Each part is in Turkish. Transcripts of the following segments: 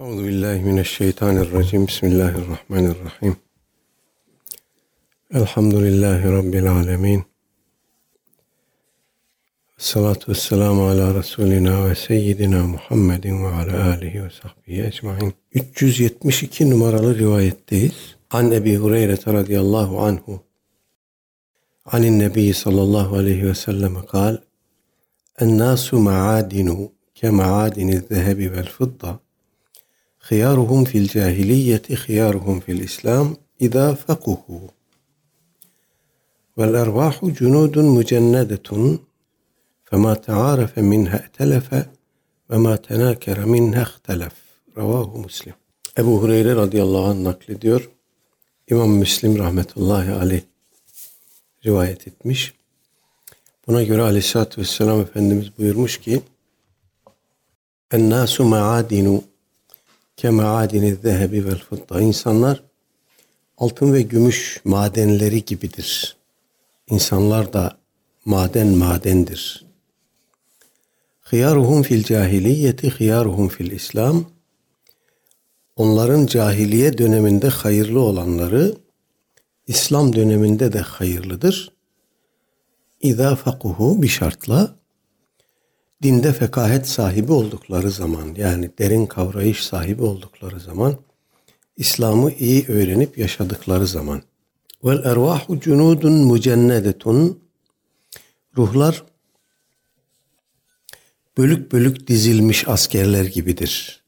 Euzu billahi mineşşeytanirracim. Bismillahirrahmanirrahim. Elhamdülillahi rabbil alamin. Salatu vesselamu ala Resulina ve seyyidina Muhammedin ve ala alihi ve sahbihi ecmain. 372 numaralı rivayetteyiz. An Ebi Hureyre radıyallahu anhu. Anin Nebi sallallahu aleyhi ve sellem kal. En nasu ma'adinu ke ma'adiniz zehebi vel fıdda. خيارهم في الجاهلية خيارهم في الإسلام إذا فقهوا والأرواح جنود مجندة فما تعارف منها ائتلف وما تناكر منها اختلف Ravahu Müslim. Ebu Hureyre radıyallahu anh naklediyor. İmam Müslim rahmetullahi aleyh rivayet etmiş. Buna göre aleyhissalatü vesselam Efendimiz buyurmuş ki Ennâsu ma'adinu ke ma'adini zehebi vel fıdda. İnsanlar altın ve gümüş madenleri gibidir. İnsanlar da maden madendir. Hıyaruhum fil cahiliyeti hıyaruhum fil İslam. Onların cahiliye döneminde hayırlı olanları İslam döneminde de hayırlıdır. İza fakuhu bir şartla dinde fekahet sahibi oldukları zaman yani derin kavrayış sahibi oldukları zaman İslam'ı iyi öğrenip yaşadıkları zaman. Vel ervahu cunudun mucennedetun ruhlar bölük bölük dizilmiş askerler gibidir.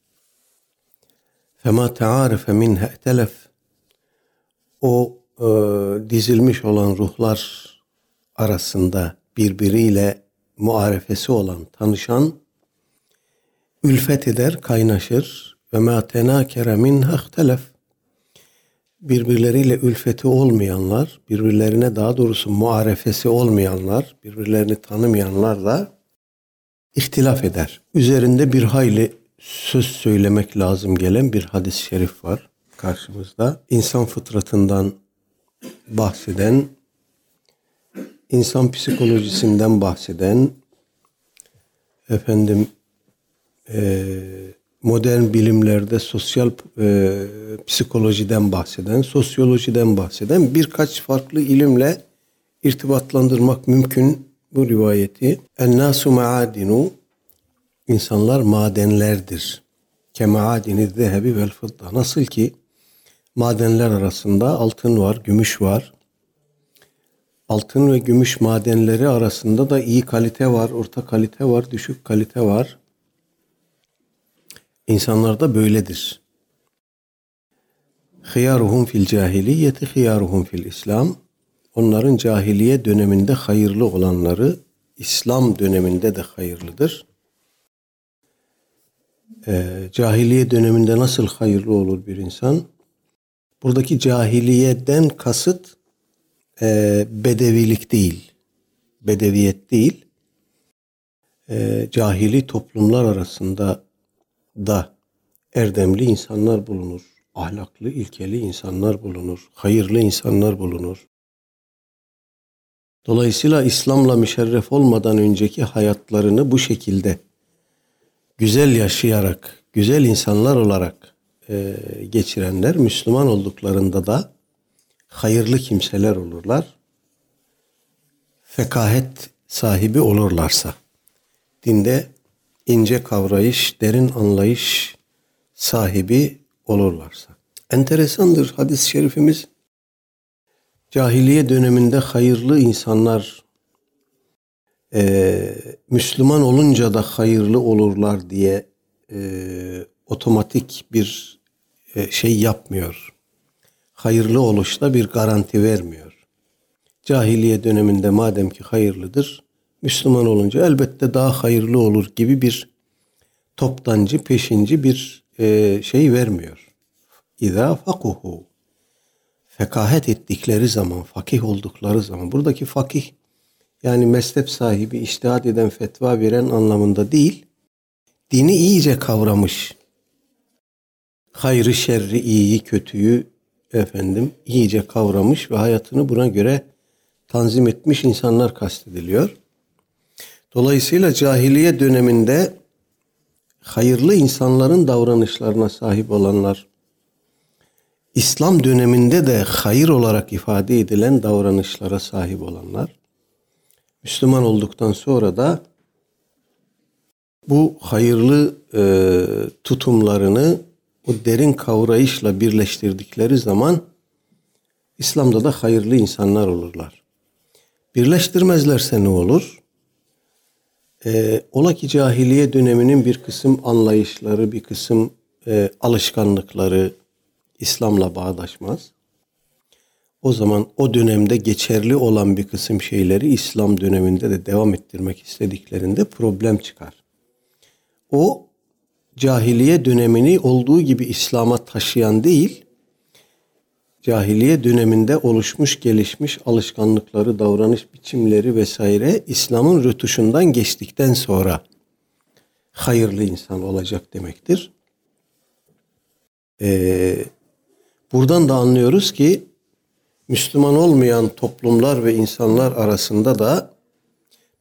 Fema tearife minha telef. O e, dizilmiş olan ruhlar arasında birbiriyle muarefesi olan, tanışan ülfet eder, kaynaşır ve ma tenakere minha ihtelef birbirleriyle ülfeti olmayanlar, birbirlerine daha doğrusu muarefesi olmayanlar, birbirlerini tanımayanlar da ihtilaf eder. Üzerinde bir hayli söz söylemek lazım gelen bir hadis-i şerif var karşımızda. İnsan fıtratından bahseden insan psikolojisinden bahseden, efendim e, modern bilimlerde sosyal e, psikolojiden bahseden, sosyolojiden bahseden birkaç farklı ilimle irtibatlandırmak mümkün bu rivayeti. En-nasu maadinu insanlar madenlerdir. Kemaadini zehebi vel fıdda. Nasıl ki madenler arasında altın var, gümüş var, altın ve gümüş madenleri arasında da iyi kalite var, orta kalite var, düşük kalite var. İnsanlar da böyledir. Hıyaruhum fil cahiliyeti hıyaruhum fil İslam. Onların cahiliye döneminde hayırlı olanları İslam döneminde de hayırlıdır. Ee, cahiliye döneminde nasıl hayırlı olur bir insan? Buradaki cahiliyeden kasıt e, bedevilik değil, bedeviyet değil, e, cahili toplumlar arasında da erdemli insanlar bulunur, ahlaklı, ilkeli insanlar bulunur, hayırlı insanlar bulunur. Dolayısıyla İslam'la müşerref olmadan önceki hayatlarını bu şekilde güzel yaşayarak, güzel insanlar olarak e, geçirenler Müslüman olduklarında da hayırlı kimseler olurlar. Fekahet sahibi olurlarsa, dinde ince kavrayış, derin anlayış sahibi olurlarsa. Enteresandır hadis-i şerifimiz. Cahiliye döneminde hayırlı insanlar e, Müslüman olunca da hayırlı olurlar diye e, otomatik bir e, şey yapmıyor hayırlı oluşta bir garanti vermiyor. Cahiliye döneminde madem ki hayırlıdır, Müslüman olunca elbette daha hayırlı olur gibi bir toptancı, peşinci bir e, şey vermiyor. İza fakuhu fekahet ettikleri zaman, fakih oldukları zaman, buradaki fakih yani mezhep sahibi, iştihat eden, fetva veren anlamında değil, dini iyice kavramış, hayrı, şerri, iyiyi, kötüyü efendim iyice kavramış ve hayatını buna göre tanzim etmiş insanlar kastediliyor. Dolayısıyla cahiliye döneminde hayırlı insanların davranışlarına sahip olanlar, İslam döneminde de hayır olarak ifade edilen davranışlara sahip olanlar, Müslüman olduktan sonra da bu hayırlı e, tutumlarını o derin kavrayışla birleştirdikleri zaman İslam'da da hayırlı insanlar olurlar. Birleştirmezlerse ne olur? E, ola ki cahiliye döneminin bir kısım anlayışları, bir kısım e, alışkanlıkları İslam'la bağdaşmaz. O zaman o dönemde geçerli olan bir kısım şeyleri İslam döneminde de devam ettirmek istediklerinde problem çıkar. O cahiliye dönemini olduğu gibi İslam'a taşıyan değil, cahiliye döneminde oluşmuş, gelişmiş alışkanlıkları, davranış biçimleri vesaire İslam'ın rötuşundan geçtikten sonra hayırlı insan olacak demektir. Ee, buradan da anlıyoruz ki Müslüman olmayan toplumlar ve insanlar arasında da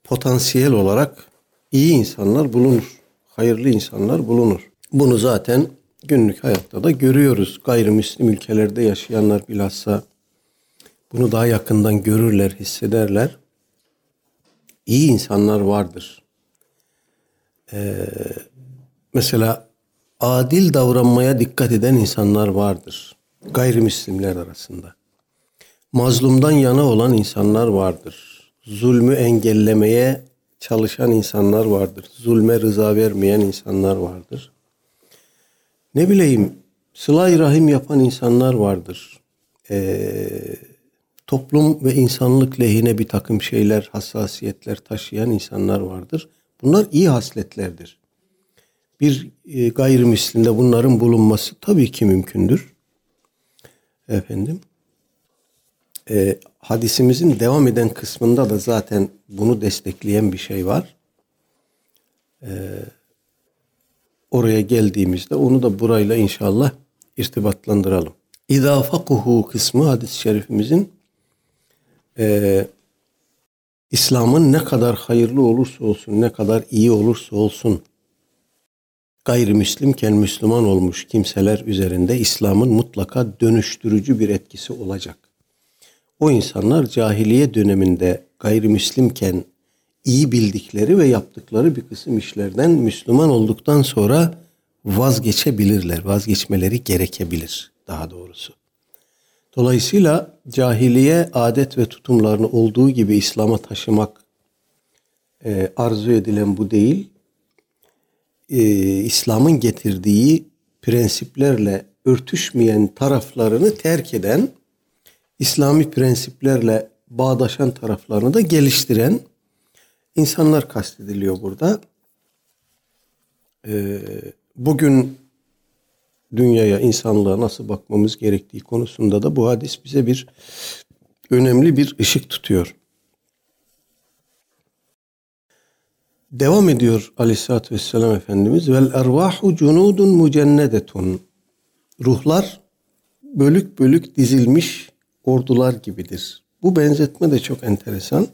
potansiyel olarak iyi insanlar bulunur. Hayırlı insanlar bulunur. Bunu zaten günlük hayatta da görüyoruz. Gayrimüslim ülkelerde yaşayanlar bilhassa bunu daha yakından görürler, hissederler. İyi insanlar vardır. Ee, mesela adil davranmaya dikkat eden insanlar vardır. Gayrimüslimler arasında. Mazlumdan yana olan insanlar vardır. Zulmü engellemeye çalışan insanlar vardır. Zulme rıza vermeyen insanlar vardır ne bileyim sıla rahim yapan insanlar vardır. Ee, toplum ve insanlık lehine bir takım şeyler, hassasiyetler taşıyan insanlar vardır. Bunlar iyi hasletlerdir. Bir e, gayrimüslimde bunların bulunması tabii ki mümkündür. Efendim. E, hadisimizin devam eden kısmında da zaten bunu destekleyen bir şey var. E, oraya geldiğimizde onu da burayla inşallah irtibatlandıralım. İzâ fakuhu kısmı hadis-i şerifimizin e, İslam'ın ne kadar hayırlı olursa olsun, ne kadar iyi olursa olsun gayrimüslimken Müslüman olmuş kimseler üzerinde İslam'ın mutlaka dönüştürücü bir etkisi olacak. O insanlar cahiliye döneminde gayrimüslimken iyi bildikleri ve yaptıkları bir kısım işlerden Müslüman olduktan sonra vazgeçebilirler. Vazgeçmeleri gerekebilir daha doğrusu. Dolayısıyla cahiliye adet ve tutumlarını olduğu gibi İslam'a taşımak e, arzu edilen bu değil. E, İslam'ın getirdiği prensiplerle örtüşmeyen taraflarını terk eden, İslami prensiplerle bağdaşan taraflarını da geliştiren insanlar kastediliyor burada. Ee, bugün dünyaya, insanlığa nasıl bakmamız gerektiği konusunda da bu hadis bize bir önemli bir ışık tutuyor. Devam ediyor Aleyhisselatü Vesselam Efendimiz. Vel ervahu cunudun mucennedetun. Ruhlar bölük bölük dizilmiş ordular gibidir. Bu benzetme de çok enteresan.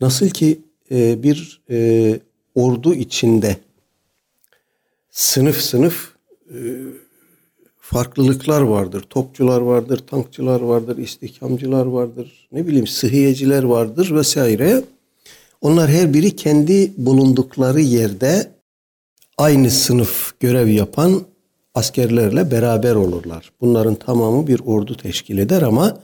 Nasıl ki e, bir e, ordu içinde sınıf sınıf e, farklılıklar vardır. Topçular vardır, tankçılar vardır, istihkamcılar vardır, ne bileyim sıhhiyeciler vardır vesaire. Onlar her biri kendi bulundukları yerde aynı sınıf görev yapan askerlerle beraber olurlar. Bunların tamamı bir ordu teşkil eder ama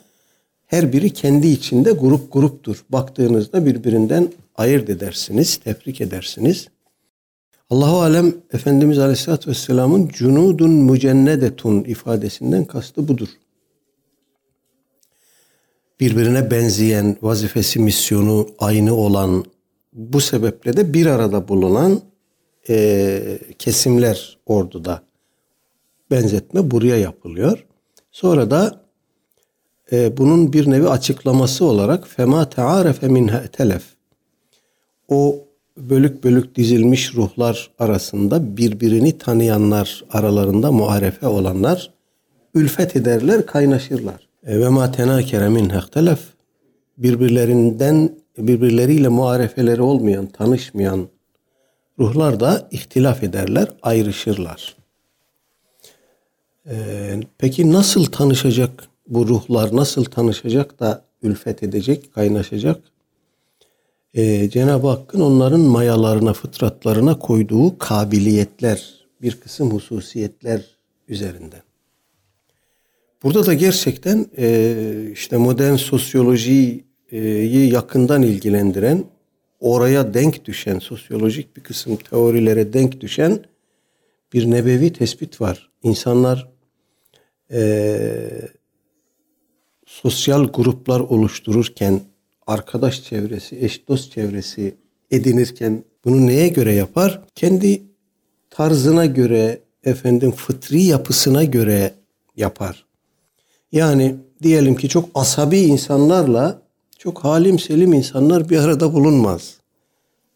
her biri kendi içinde grup gruptur. Baktığınızda birbirinden ayırt edersiniz, tebrik edersiniz. Allahu alem Efendimiz Aleyhisselatü Vesselam'ın cunudun mücennedetun ifadesinden kastı budur. Birbirine benzeyen, vazifesi, misyonu aynı olan, bu sebeple de bir arada bulunan e, kesimler orduda benzetme buraya yapılıyor. Sonra da e, bunun bir nevi açıklaması olarak fema tearefe minha telef. O bölük bölük dizilmiş ruhlar arasında birbirini tanıyanlar aralarında muarefe olanlar ülfet ederler, kaynaşırlar. E, ve ma tenakere minha telef birbirlerinden birbirleriyle muarefeleri olmayan, tanışmayan Ruhlar da ihtilaf ederler, ayrışırlar. Ee, peki nasıl tanışacak bu ruhlar, nasıl tanışacak da ülfet edecek, kaynaşacak? Ee, Cenab-ı Hakk'ın onların mayalarına, fıtratlarına koyduğu kabiliyetler, bir kısım hususiyetler üzerinden. Burada da gerçekten e, işte modern sosyolojiyi yakından ilgilendiren, oraya denk düşen, sosyolojik bir kısım teorilere denk düşen bir nebevi tespit var. İnsanlar e, sosyal gruplar oluştururken, arkadaş çevresi, eş dost çevresi edinirken bunu neye göre yapar? Kendi tarzına göre, efendim fıtri yapısına göre yapar. Yani diyelim ki çok asabi insanlarla çok halim selim insanlar bir arada bulunmaz.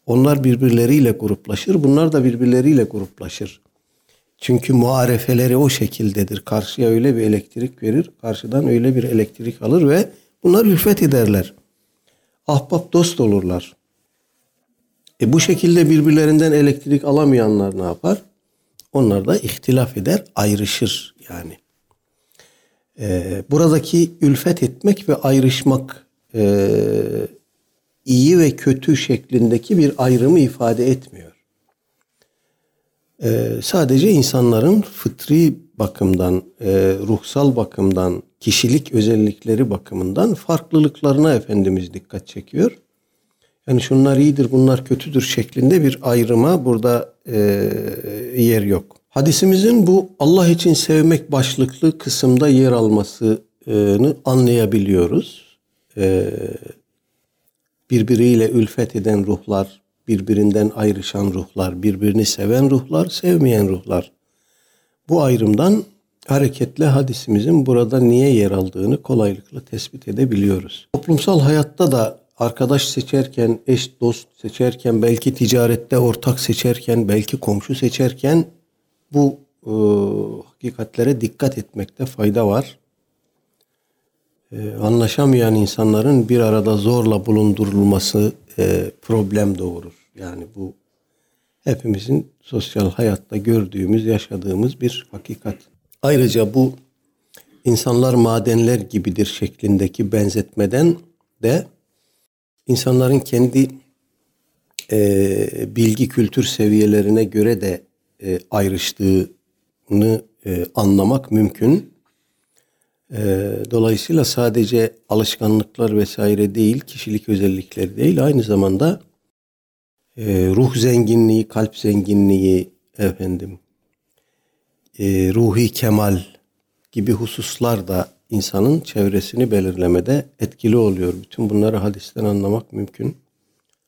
Onlar birbirleriyle gruplaşır, bunlar da birbirleriyle gruplaşır. Çünkü muarefeleri o şekildedir. Karşıya öyle bir elektrik verir, karşıdan öyle bir elektrik alır ve bunlar ülfet ederler. Ahbap dost olurlar. E bu şekilde birbirlerinden elektrik alamayanlar ne yapar? Onlar da ihtilaf eder, ayrışır yani. Ee, buradaki ülfet etmek ve ayrışmak e, iyi ve kötü şeklindeki bir ayrımı ifade etmiyor. Ee, sadece insanların fıtri bakımdan, e, ruhsal bakımdan, kişilik özellikleri bakımından farklılıklarına Efendimiz dikkat çekiyor. Yani şunlar iyidir, bunlar kötüdür şeklinde bir ayrıma burada e, yer yok. Hadisimizin bu Allah için sevmek başlıklı kısımda yer almasını anlayabiliyoruz. E, birbiriyle ülfet eden ruhlar, birbirinden ayrışan ruhlar, birbirini seven ruhlar, sevmeyen ruhlar. Bu ayrımdan hareketle hadisimizin burada niye yer aldığını kolaylıkla tespit edebiliyoruz. Toplumsal hayatta da arkadaş seçerken, eş dost seçerken, belki ticarette ortak seçerken, belki komşu seçerken bu e, hakikatlere dikkat etmekte fayda var. E, anlaşamayan insanların bir arada zorla bulundurulması e, problem doğurur. Yani bu hepimizin sosyal hayatta gördüğümüz, yaşadığımız bir hakikat. Ayrıca bu insanlar madenler gibidir şeklindeki benzetmeden de insanların kendi e, bilgi kültür seviyelerine göre de e, ayrıştığını e, anlamak mümkün. E, dolayısıyla sadece alışkanlıklar vesaire değil, kişilik özellikleri değil, aynı zamanda e, ruh zenginliği, kalp zenginliği, efendim, e, ruhi kemal gibi hususlar da insanın çevresini belirlemede etkili oluyor. Bütün bunları hadisten anlamak mümkün.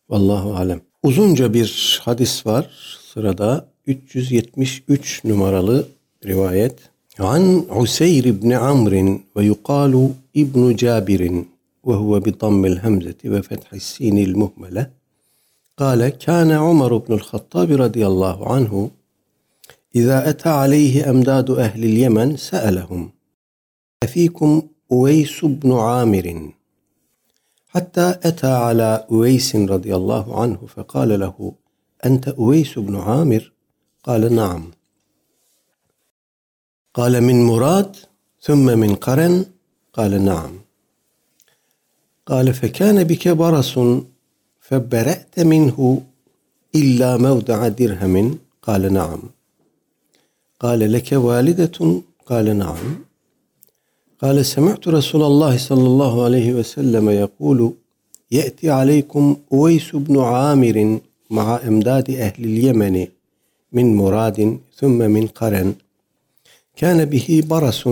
Vallahu alem. Uzunca bir hadis var sırada. 373 numaralı rivayet. Ve yuqalu ibn Cabir ve huve bi dammil hemzeti ve fethis sinil muhmele. قال كان عمر بن الخطاب رضي الله عنه إذا أتى عليه أمداد أهل اليمن سألهم أفيكم أويس بن عامر حتى أتى على أويس رضي الله عنه فقال له أنت أويس بن عامر قال نعم قال من مراد ثم من قرن قال نعم قال فكان بك برص فبرأت منه إلا مودع درهم قال نعم قال لك والدة قال نعم قال سمعت رسول الله صلى الله عليه وسلم يقول يأتي عليكم أويس بن عامر مع إمداد أهل اليمن من مراد ثم من قرن كان به برس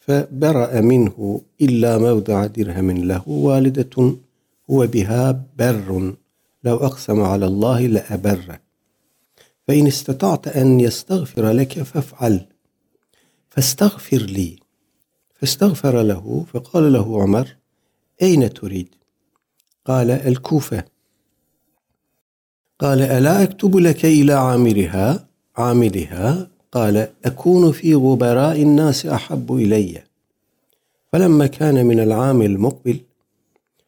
فبرأ منه إلا موضع درهم له والدة هو بها بر لو أقسم على الله لأبره. فإن استطعت أن يستغفر لك فافعل. فاستغفر لي. فاستغفر له فقال له عمر أين تريد؟ قال الكوفة. قال ألا أكتب لك إلى عامرها عاملها قال أكون في غبراء الناس أحب إلي. فلما كان من العام المقبل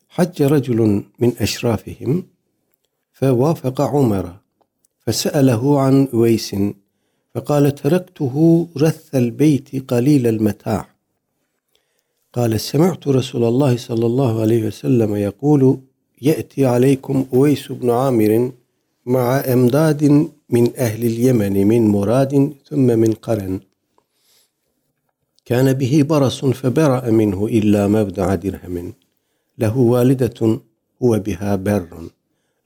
حج رجل من أشرافهم فوافق عمر فسأله عن أويس فقال تركته رث البيت قليل المتاع. قال سمعت رسول الله صلى الله عليه وسلم يقول يأتي عليكم أويس بن عامر مع أمداد من أهل اليمن من مراد ثم من قرن. كان به برص فبرأ منه إلا مبدع درهم. له والدة هو بها بر.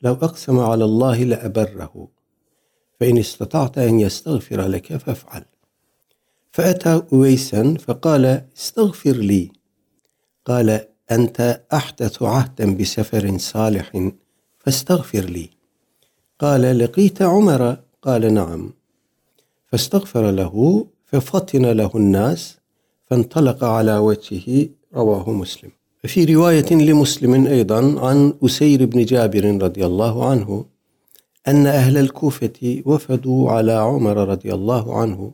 لو أقسم على الله لأبره. فإن استطعت أن يستغفر لك فافعل. فأتى أويسا فقال استغفر لي. قال أنت أحدث عهدا بسفر صالح فاستغفر لي. قال لقيت عمر. قال نعم. فاستغفر له ففطن له الناس فانطلق على وجهه رواه مسلم. في رواية لمسلم أيضا عن أسير بن جابر رضي الله عنه أن أهل الكوفة وفدوا على عمر رضي الله عنه.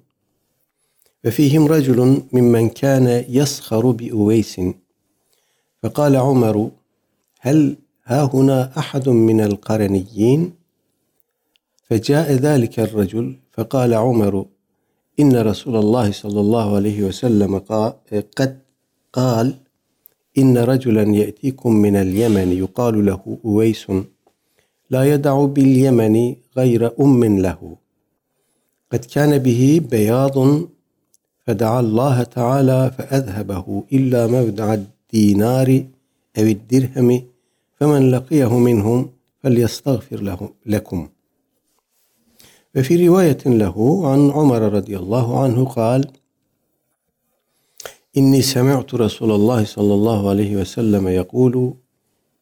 وفيهم رجل ممن كان يسخر بأويس. فقال عمر هل ها هنا أحد من القرنيين؟ فجاء ذلك الرجل فقال عمر إن رسول الله صلى الله عليه وسلم قد قال إن رجلا يأتيكم من اليمن يقال له أويس لا يدع باليمن غير أم له. قد كان به بياض فدعا الله تعالى فأذهبه إلا مبدع الدينار أو الدرهم فمن لقيه منهم فليستغفر له لكم. وفي رواية له عن عمر رضي الله عنه قال إني سمعت رسول الله صلى الله عليه وسلم يقول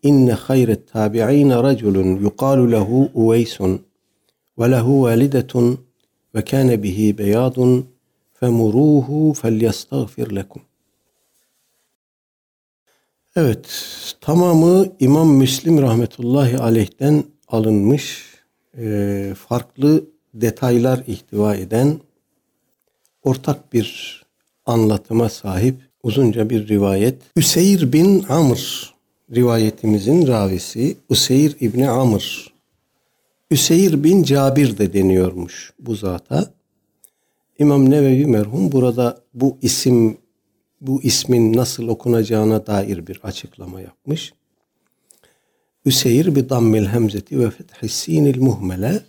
إن خير التابعين رجل يقال له أويس وله والدة وكان به بياض فمروه فليستغفر لكم Evet, tamamı İmam Müslim rahmetullahi aleyh'ten alınmış, e, farklı detaylar ihtiva eden ortak bir anlatıma sahip uzunca bir rivayet. Üseyr bin Amr rivayetimizin ravisi Üseyr İbni Amr. Üseyr bin Cabir de deniyormuş bu zata. İmam Nevevi merhum burada bu isim bu ismin nasıl okunacağına dair bir açıklama yapmış. Üseyr bi dammil hemzeti ve fethi sinil muhmele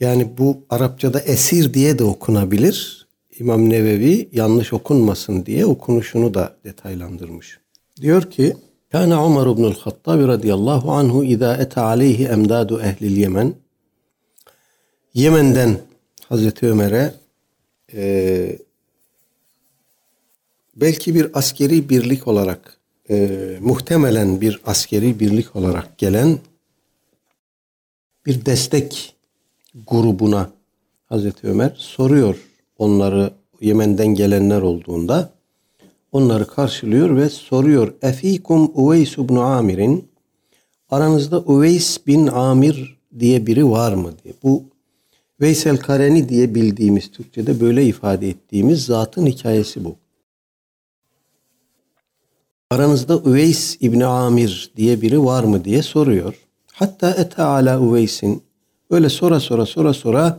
yani bu Arapçada esir diye de okunabilir. İmam Nevevi yanlış okunmasın diye okunuşunu da detaylandırmış. Diyor ki Kana Umar ibnül Hattab radıyallahu anhu izâ ete aleyhi emdadu ehlil Yemen Yemen'den Hazreti Ömer'e e, belki bir askeri birlik olarak e, muhtemelen bir askeri birlik olarak gelen bir destek grubuna Hazreti Ömer soruyor onları Yemen'den gelenler olduğunda onları karşılıyor ve soruyor. Efikum Uveys ibn Amir'in aranızda Uveys bin Amir diye biri var mı diye. Bu Veysel Kareni diye bildiğimiz Türkçe'de böyle ifade ettiğimiz zatın hikayesi bu. Aranızda Üveys İbni Amir diye biri var mı diye soruyor. Hatta ete ala Üveys'in öyle sonra sonra sonra sonra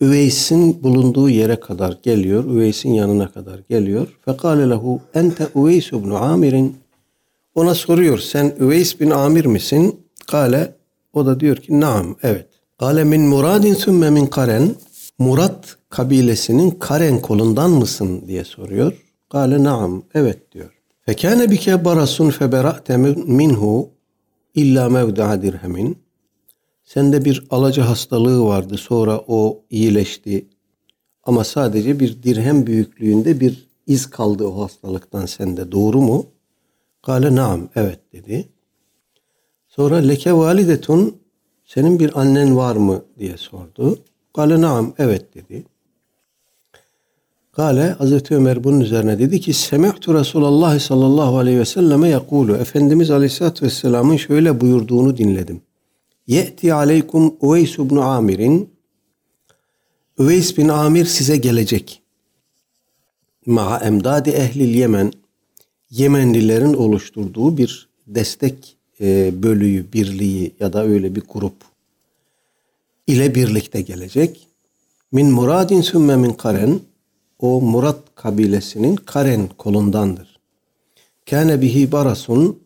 Üveys'in bulunduğu yere kadar geliyor. Üveys'in yanına kadar geliyor. Fekale lehu ente Üveys ibn Amir'in ona soruyor sen Üveys bin Amir misin? Kale o da diyor ki naam evet. Kale min muradin sümme min karen Murat kabilesinin Karen kolundan mısın diye soruyor. Kale naam evet diyor. Fekâne bike barasun febera'te minhu illa mevda'a dirhemin. Sende bir alaca hastalığı vardı. Sonra o iyileşti. Ama sadece bir dirhem büyüklüğünde bir iz kaldı o hastalıktan sende. Doğru mu? Kale naam. Evet dedi. Sonra leke validetun senin bir annen var mı diye sordu. Kale naam. Evet dedi. Kale Hazreti Ömer bunun üzerine dedi ki Semihtu Resulallah sallallahu aleyhi ve selleme yakulu Efendimiz aleyhissalatü vesselamın şöyle buyurduğunu dinledim. Ye'ti aleykum Uveys ibn Amir'in Üveys bin Amir size gelecek. Ma'a emdadi ehlil Yemen Yemenlilerin oluşturduğu bir destek e, bölüğü, birliği ya da öyle bir grup. ile birlikte gelecek. Min muradin sümme min karen o Murat kabilesinin Karen kolundandır. Kâne bihi barasun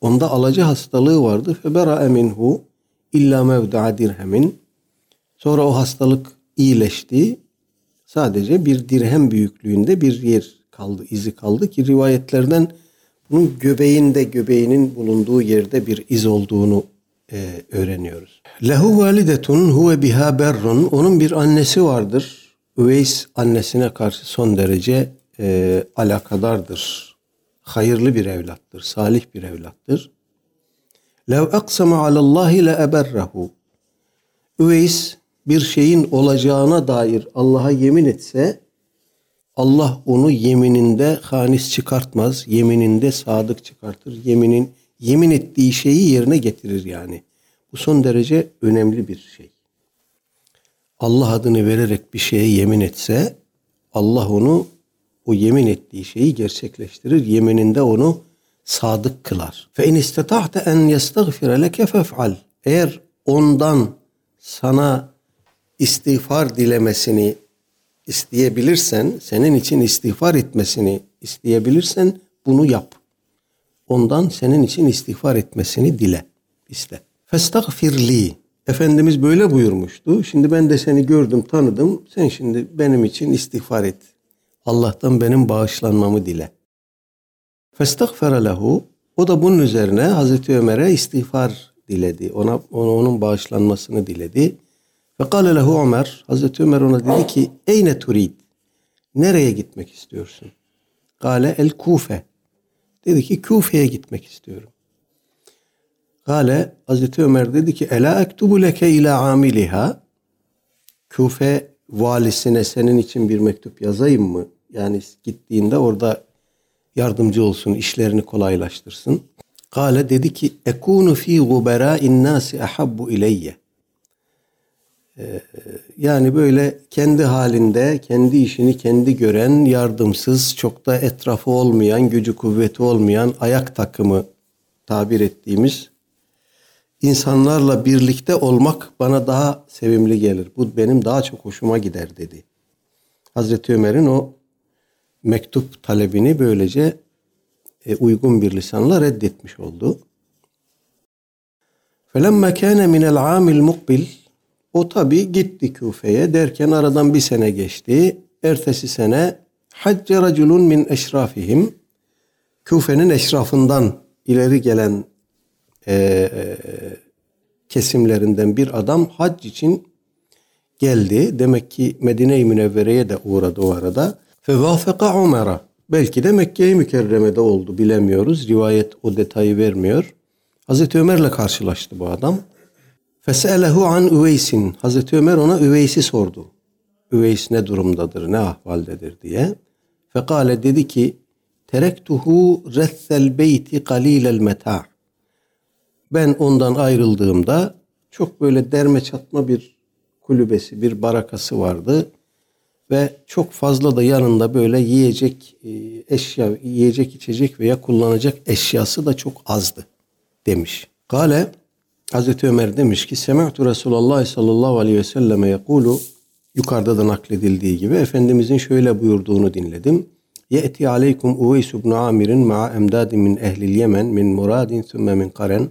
onda alıcı hastalığı vardı. Febera minhu illa mevda'a dirhemin. Sonra o hastalık iyileşti. Sadece bir dirhem büyüklüğünde bir yer kaldı, izi kaldı ki rivayetlerden bunun göbeğinde, göbeğinin bulunduğu yerde bir iz olduğunu e, öğreniyoruz. Lehu validetun huve biha berrun. Onun bir annesi vardır. Üveys annesine karşı son derece e, alakadardır. Hayırlı bir evlattır, salih bir evlattır. Lev aksama alallahi le eberrahu. Üveys bir şeyin olacağına dair Allah'a yemin etse Allah onu yemininde hanis çıkartmaz, yemininde sadık çıkartır. Yeminin yemin ettiği şeyi yerine getirir yani. Bu son derece önemli bir şey. Allah adını vererek bir şeye yemin etse Allah onu o yemin ettiği şeyi gerçekleştirir. Yemininde onu sadık kılar. Fe in istata'te en yestagfira leke fef'al. Eğer ondan sana istiğfar dilemesini isteyebilirsen, senin için istiğfar etmesini isteyebilirsen bunu yap. Ondan senin için istiğfar etmesini dile, iste. Festagfirli. Efendimiz böyle buyurmuştu. Şimdi ben de seni gördüm, tanıdım. Sen şimdi benim için istiğfar et. Allah'tan benim bağışlanmamı dile. Festagfere lehu. O da bunun üzerine Hazreti Ömer'e istiğfar diledi. Ona, ona onun bağışlanmasını diledi. Ve kâle lehu Ömer. Hazreti Ömer ona dedi ki Eyne turid? Nereye gitmek istiyorsun? Kale el Kufe. Dedi ki Kufe'ye gitmek istiyorum. Kale Hazreti Ömer dedi ki Ela ektubu leke ila amiliha. Kufe valisine senin için bir mektup yazayım mı? Yani gittiğinde orada yardımcı olsun, işlerini kolaylaştırsın. Kale dedi ki ekunu fi gubera'in nasi ahabbu ileyye. Ee, yani böyle kendi halinde, kendi işini kendi gören, yardımsız, çok da etrafı olmayan, gücü kuvveti olmayan ayak takımı tabir ettiğimiz insanlarla birlikte olmak bana daha sevimli gelir. Bu benim daha çok hoşuma gider dedi. Hazreti Ömer'in o mektup talebini böylece e, uygun bir lisanla reddetmiş oldu. فَلَمَّا كَانَ مِنَ الْعَامِ الْمُقْبِلِ O tabi gitti Küfe'ye derken aradan bir sene geçti. Ertesi sene hacce raculun min eşrafihim Küfe'nin eşrafından ileri gelen e, e, kesimlerinden bir adam hac için geldi. Demek ki Medine-i Münevvere'ye de uğradı o arada. Fevafeka Ömer'a. Belki de Mekke-i Mükerreme'de oldu bilemiyoruz. Rivayet o detayı vermiyor. Hazreti Ömer'le karşılaştı bu adam. Feselehu an Üveys'in. Hazreti Ömer ona Üveys'i sordu. Üveys ne durumdadır, ne ahvaldedir diye. Fekale dedi ki terektuhu rethel beyti kalilel meta' ben ondan ayrıldığımda çok böyle derme çatma bir kulübesi, bir barakası vardı. Ve çok fazla da yanında böyle yiyecek e, eşya, yiyecek içecek veya kullanacak eşyası da çok azdı demiş. Kale Hazreti Ömer demiş ki Sema'tu Resulullah sallallahu aleyhi ve selleme yekulu yukarıda da nakledildiği gibi Efendimizin şöyle buyurduğunu dinledim. Ye'ti aleykum Uveys ibn Amir'in ma'a emdadin min ehlil Yemen min muradin sümme min karen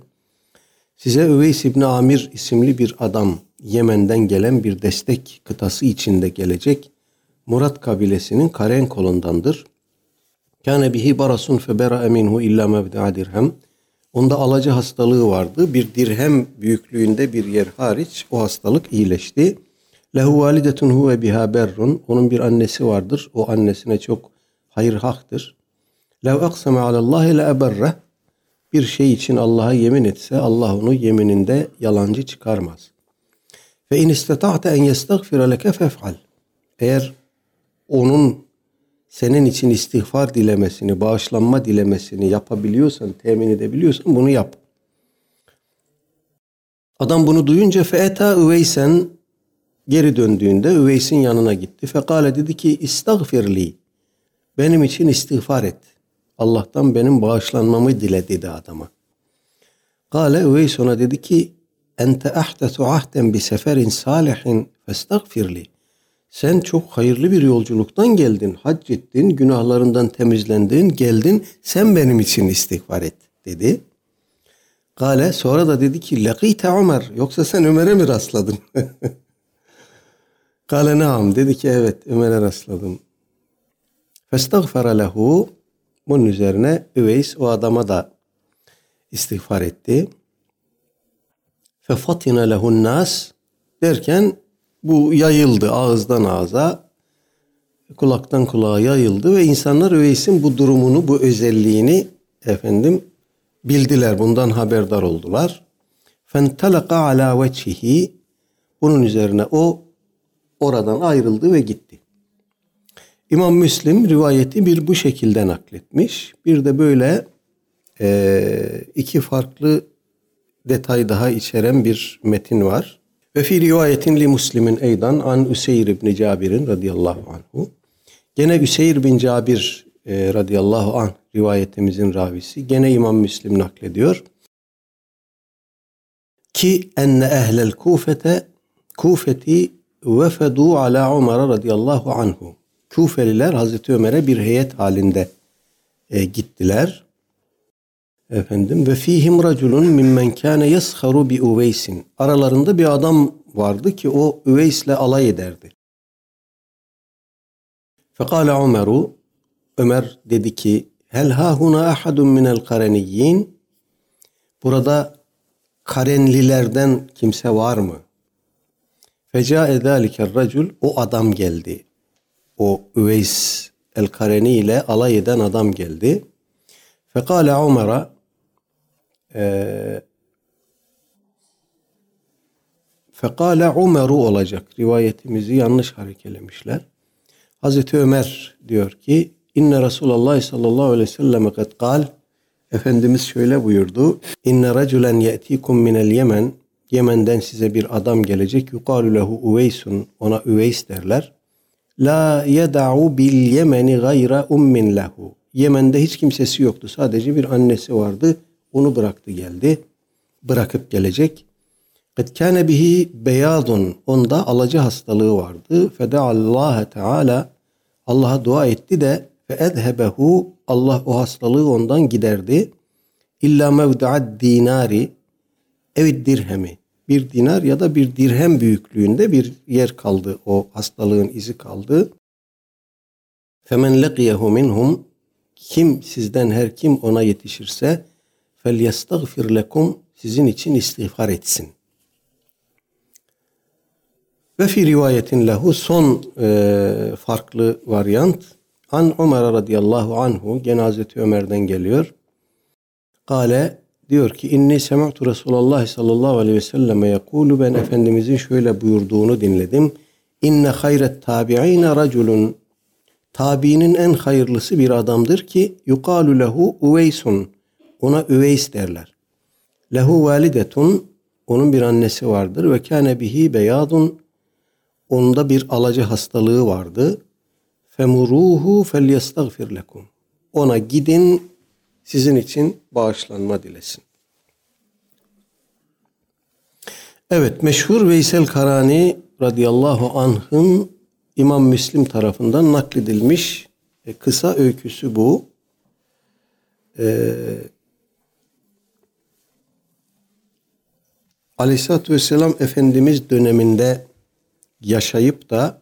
Size Üveys İbni Amir isimli bir adam Yemen'den gelen bir destek kıtası içinde gelecek. Murat kabilesinin Karen kolundandır. Kâne bihi barasun febera minhu illa mevdi'a dirhem. Onda alacı hastalığı vardı. Bir dirhem büyüklüğünde bir yer hariç o hastalık iyileşti. Lehu validetun huve biha berrun. Onun bir annesi vardır. O annesine çok hayır haktır. Lev aksame alallahi le eberreh bir şey için Allah'a yemin etse Allah onu yemininde yalancı çıkarmaz. Ve in istata'te en yestagfira leke fef'al. Eğer onun senin için istiğfar dilemesini, bağışlanma dilemesini yapabiliyorsan, temin edebiliyorsan bunu yap. Adam bunu duyunca feeta üveysen geri döndüğünde Üveys'in yanına gitti. Fekale dedi ki istagfirli. Benim için istiğfar et. Allah'tan benim bağışlanmamı dile dedi adama. Kale Üveys ona dedi ki ente ahdetu ahden bi seferin salihin festagfirli. Sen çok hayırlı bir yolculuktan geldin, hac ettin, günahlarından temizlendin, geldin, sen benim için istiğfar et dedi. Gale sonra da dedi ki lakite Ömer yoksa sen Ömer'e mi rastladın? Kale naam dedi ki evet Ömer'e rastladım. Festagfara lehu bunun üzerine Üveys o adama da istiğfar etti. Fefatina lehun nas derken bu yayıldı ağızdan ağza kulaktan kulağa yayıldı ve insanlar Üveys'in bu durumunu bu özelliğini efendim bildiler bundan haberdar oldular. Fentalaka ala veçhihi bunun üzerine o oradan ayrıldı ve gitti. İmam Müslim rivayeti bir bu şekilde nakletmiş. Bir de böyle e, iki farklı detay daha içeren bir metin var. Ve fi rivayetin li Müslim'in eydan an Üseyr ibn Cabir'in radıyallahu anhu. Gene Üseyr bin Cabir e, radıyallahu anh rivayetimizin ravisi. Gene İmam Müslim naklediyor. Ki enne ehlel kufete kufeti vefedu ala Ömer radıyallahu anhu. Kufeliler Hazreti Ömer'e bir heyet halinde e, gittiler. Efendim ve fihim raculun mimmen kana yasharu bi Uveysin. Aralarında bir adam vardı ki o Üveys'le alay ederdi. Fekale Ömer'u Ömer dedi ki hel ha huna ahadun minel kareniyyin Burada karenlilerden kimse var mı? Feca edaliker racul o adam geldi. O Üveys el-Kareni ile alay eden adam geldi. Fekale Umar'a e, Fekale Umeru olacak. Rivayetimizi yanlış harekelemişler. Hazreti Ömer diyor ki İnne Resulullah sallallahu aleyhi ve sellem kad kal Efendimiz şöyle buyurdu. İnne raculen ye'tikum minel Yemen Yemen'den size bir adam gelecek. Yukalu lehu Uveysun. Ona Üveys derler. La yeda'u bil Yemeni gayra ummin lehu. Yemen'de hiç kimsesi yoktu. Sadece bir annesi vardı. Onu bıraktı geldi. Bırakıp gelecek. Kad kâne bihi beyadun. Onda alıcı hastalığı vardı. Fedeallâhe teâlâ. Allah'a dua etti de edhebehu. Allah o hastalığı ondan giderdi. İlla mevdu'ad dinari. Evet dirhemi bir dinar ya da bir dirhem büyüklüğünde bir yer kaldı. O hastalığın izi kaldı. Femen leqiyehu minhum kim sizden her kim ona yetişirse yestagfir lekum sizin için istiğfar etsin. Ve fi rivayetin lehu son e, farklı varyant An Ömer radıyallahu anhu gene Hazreti Ömer'den geliyor. Kale diyor ki inni sema'tu Resulullah sallallahu aleyhi ve selleme yekulu ben Efendimizin şöyle buyurduğunu dinledim. İnne hayret tabi'ine raculun tabiinin en hayırlısı bir adamdır ki yukalu lehu uveysun ona üveys derler. Lehu validetun onun bir annesi vardır ve kâne bihi beyadun onda bir alacı hastalığı vardı. Femuruhu felyestagfir lekum. Ona gidin sizin için bağışlanma dilesin. Evet meşhur Veysel Karani radıyallahu anh'ın İmam Müslim tarafından nakledilmiş e, kısa öyküsü bu. Ee, Aleyhisselatü Vesselam Efendimiz döneminde yaşayıp da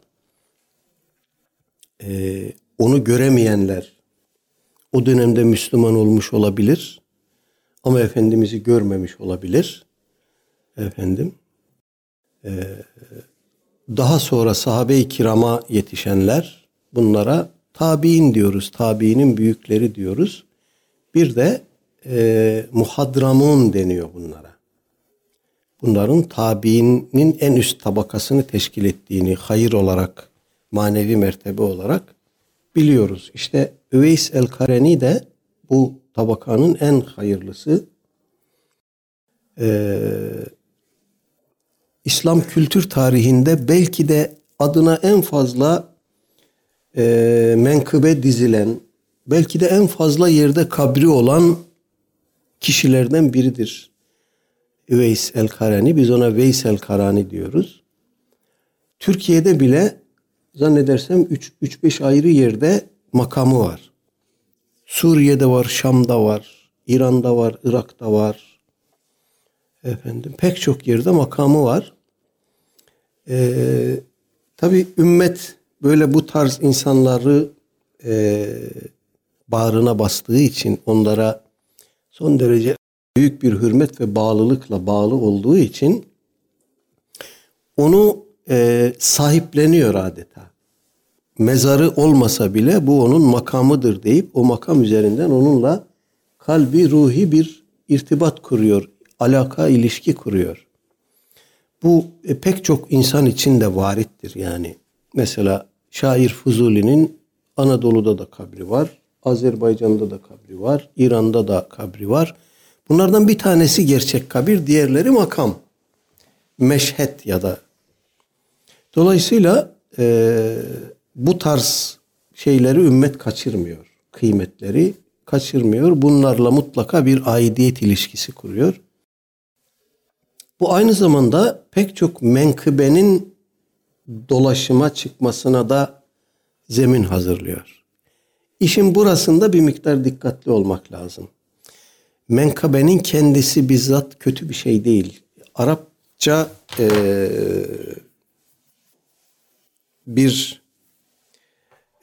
e, onu göremeyenler o dönemde Müslüman olmuş olabilir ama Efendimiz'i görmemiş olabilir. Efendim e, daha sonra sahabe-i kirama yetişenler bunlara tabi'in diyoruz. Tabi'inin büyükleri diyoruz. Bir de e, muhadramun deniyor bunlara. Bunların tabiinin en üst tabakasını teşkil ettiğini hayır olarak, manevi mertebe olarak biliyoruz. İşte Üveys el-Kareni de bu tabakanın en hayırlısı. Ee, İslam kültür tarihinde belki de adına en fazla e, menkıbe dizilen, belki de en fazla yerde kabri olan kişilerden biridir. Üveys el-Karani. Biz ona Veys el-Karani diyoruz. Türkiye'de bile zannedersem 3-5 ayrı yerde makamı var. Suriye'de var, Şam'da var, İran'da var, Irak'ta var. Efendim pek çok yerde makamı var. Ee, Tabi ümmet böyle bu tarz insanları e, bağrına bastığı için onlara son derece büyük bir hürmet ve bağlılıkla bağlı olduğu için onu e, sahipleniyor adeta. Mezarı olmasa bile bu onun makamıdır deyip o makam üzerinden onunla kalbi ruhi bir irtibat kuruyor. Alaka, ilişki kuruyor. Bu e, pek çok insan için de varittir yani. Mesela şair Fuzuli'nin Anadolu'da da kabri var. Azerbaycan'da da kabri var. İran'da da kabri var. Bunlardan bir tanesi gerçek kabir, diğerleri makam. Meşhet ya da. Dolayısıyla e, bu tarz şeyleri ümmet kaçırmıyor. Kıymetleri kaçırmıyor. Bunlarla mutlaka bir aidiyet ilişkisi kuruyor. Bu aynı zamanda pek çok menkıbenin dolaşıma çıkmasına da zemin hazırlıyor. İşin burasında bir miktar dikkatli olmak lazım. Menkabenin kendisi bizzat kötü bir şey değil. Arapça e, bir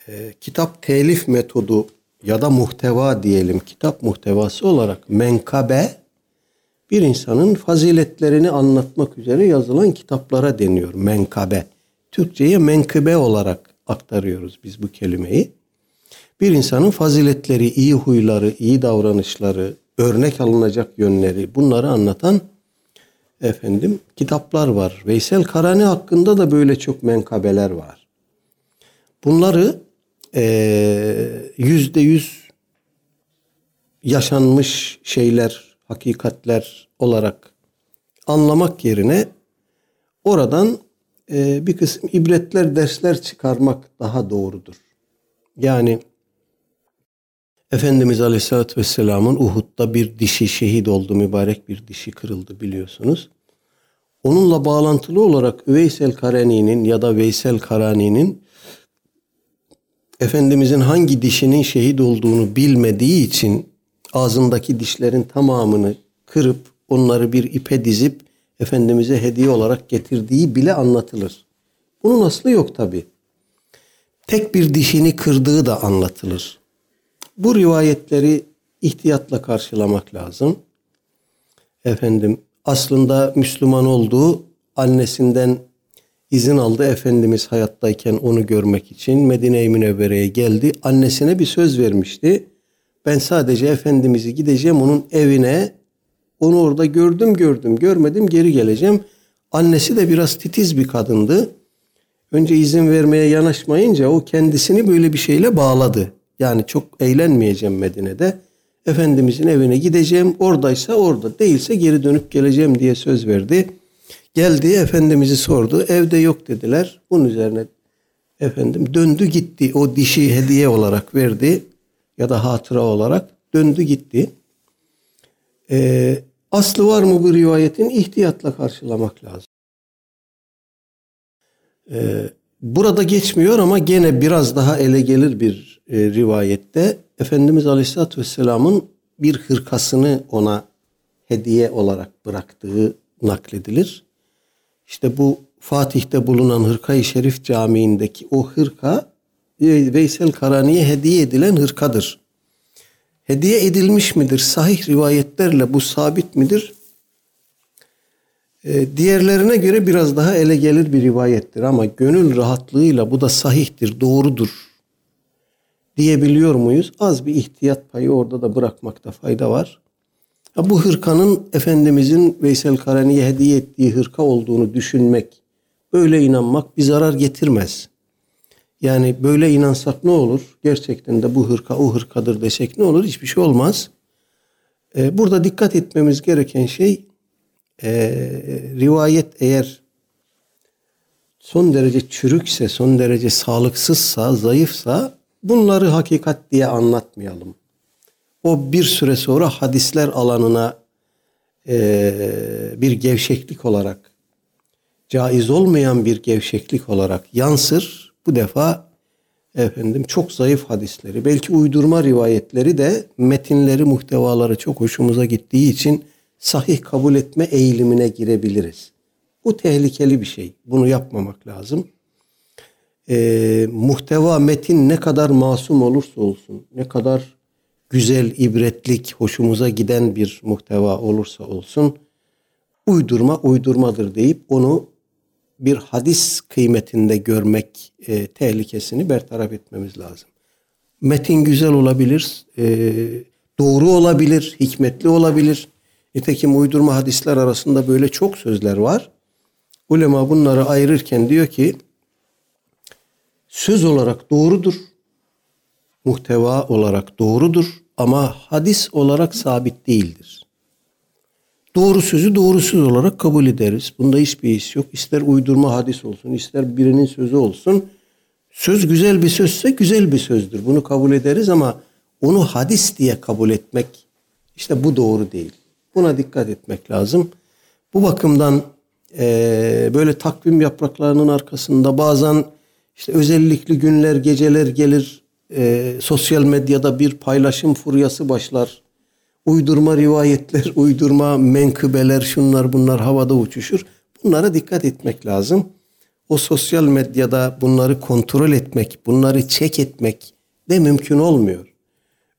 e, kitap telif metodu ya da muhteva diyelim kitap muhtevası olarak menkabe bir insanın faziletlerini anlatmak üzere yazılan kitaplara deniyor menkabe. Türkçe'ye menkıbe olarak aktarıyoruz biz bu kelimeyi. Bir insanın faziletleri, iyi huyları, iyi davranışları, örnek alınacak yönleri bunları anlatan efendim kitaplar var. Veysel Karani hakkında da böyle çok menkabeler var. Bunları yüzde yüz yaşanmış şeyler, hakikatler olarak anlamak yerine oradan e, bir kısım ibretler, dersler çıkarmak daha doğrudur. Yani Efendimiz Aleyhisselatü Vesselam'ın Uhud'da bir dişi şehit oldu, mübarek bir dişi kırıldı biliyorsunuz. Onunla bağlantılı olarak Veysel Karani'nin ya da Veysel Karani'nin Efendimizin hangi dişinin şehit olduğunu bilmediği için ağzındaki dişlerin tamamını kırıp onları bir ipe dizip Efendimiz'e hediye olarak getirdiği bile anlatılır. Bunun aslı yok tabi. Tek bir dişini kırdığı da anlatılır. Bu rivayetleri ihtiyatla karşılamak lazım. Efendim aslında Müslüman olduğu annesinden izin aldı. Efendimiz hayattayken onu görmek için Medine-i Münevvere'ye geldi. Annesine bir söz vermişti. Ben sadece Efendimiz'i gideceğim onun evine. Onu orada gördüm gördüm görmedim geri geleceğim. Annesi de biraz titiz bir kadındı. Önce izin vermeye yanaşmayınca o kendisini böyle bir şeyle bağladı. Yani çok eğlenmeyeceğim Medine'de. Efendimizin evine gideceğim. Oradaysa orada, değilse geri dönüp geleceğim diye söz verdi. Geldi Efendimiz'i sordu. Evde yok dediler. Bunun üzerine efendim döndü gitti. O dişi hediye olarak verdi ya da hatıra olarak döndü gitti. Ee, aslı var mı bu rivayetin? ihtiyatla karşılamak lazım. Ee, burada geçmiyor ama gene biraz daha ele gelir bir e, rivayette Efendimiz Aleyhisselatü Vesselam'ın bir hırkasını ona hediye olarak bıraktığı nakledilir. İşte bu Fatih'te bulunan Hırka-i Şerif Camii'ndeki o hırka e, Veysel Karani'ye hediye edilen hırkadır. Hediye edilmiş midir? Sahih rivayetlerle bu sabit midir? Ee, diğerlerine göre biraz daha ele gelir bir rivayettir ama gönül rahatlığıyla bu da sahihtir, doğrudur diyebiliyor muyuz? Az bir ihtiyat payı orada da bırakmakta fayda var. Bu hırkanın Efendimizin Veysel Karani'ye hediye ettiği hırka olduğunu düşünmek, böyle inanmak bir zarar getirmez. Yani böyle inansak ne olur? Gerçekten de bu hırka o hırkadır desek ne olur? Hiçbir şey olmaz. Ee, burada dikkat etmemiz gereken şey e, rivayet eğer son derece çürükse, son derece sağlıksızsa, zayıfsa bunları hakikat diye anlatmayalım. O bir süre sonra hadisler alanına e, bir gevşeklik olarak, caiz olmayan bir gevşeklik olarak yansır. Bu defa efendim çok zayıf hadisleri, belki uydurma rivayetleri de metinleri, muhtevaları çok hoşumuza gittiği için sahih kabul etme eğilimine girebiliriz. Bu tehlikeli bir şey. Bunu yapmamak lazım. Ee, muhteva, metin ne kadar masum olursa olsun, ne kadar güzel, ibretlik, hoşumuza giden bir muhteva olursa olsun, uydurma uydurmadır deyip onu bir hadis kıymetinde görmek e, tehlikesini bertaraf etmemiz lazım. Metin güzel olabilir, e, doğru olabilir, hikmetli olabilir. Nitekim uydurma hadisler arasında böyle çok sözler var. Ulema bunları ayırırken diyor ki söz olarak doğrudur, muhteva olarak doğrudur ama hadis olarak sabit değildir. Doğru sözü doğrusuz olarak kabul ederiz. Bunda hiçbir his yok. İster uydurma hadis olsun, ister birinin sözü olsun. Söz güzel bir sözse güzel bir sözdür. Bunu kabul ederiz ama onu hadis diye kabul etmek işte bu doğru değil. Buna dikkat etmek lazım. Bu bakımdan e, böyle takvim yapraklarının arkasında bazen işte özellikli günler, geceler gelir. E, sosyal medyada bir paylaşım furyası başlar. Uydurma rivayetler, uydurma menkıbeler, şunlar bunlar havada uçuşur. Bunlara dikkat etmek lazım. O sosyal medyada bunları kontrol etmek, bunları çek etmek de mümkün olmuyor.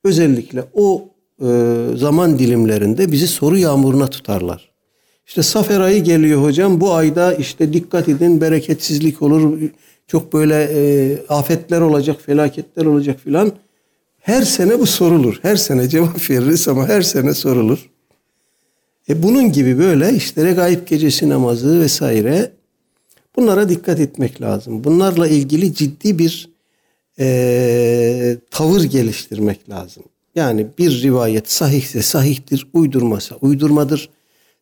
Özellikle o e, zaman dilimlerinde bizi soru yağmuruna tutarlar. İşte Safer ayı geliyor hocam. Bu ayda işte dikkat edin bereketsizlik olur. Çok böyle e, afetler olacak, felaketler olacak filan. Her sene bu sorulur. Her sene cevap veririz ama her sene sorulur. E bunun gibi böyle işte regaib gecesi namazı vesaire bunlara dikkat etmek lazım. Bunlarla ilgili ciddi bir e, tavır geliştirmek lazım. Yani bir rivayet sahihse sahihtir, uydurmasa uydurmadır.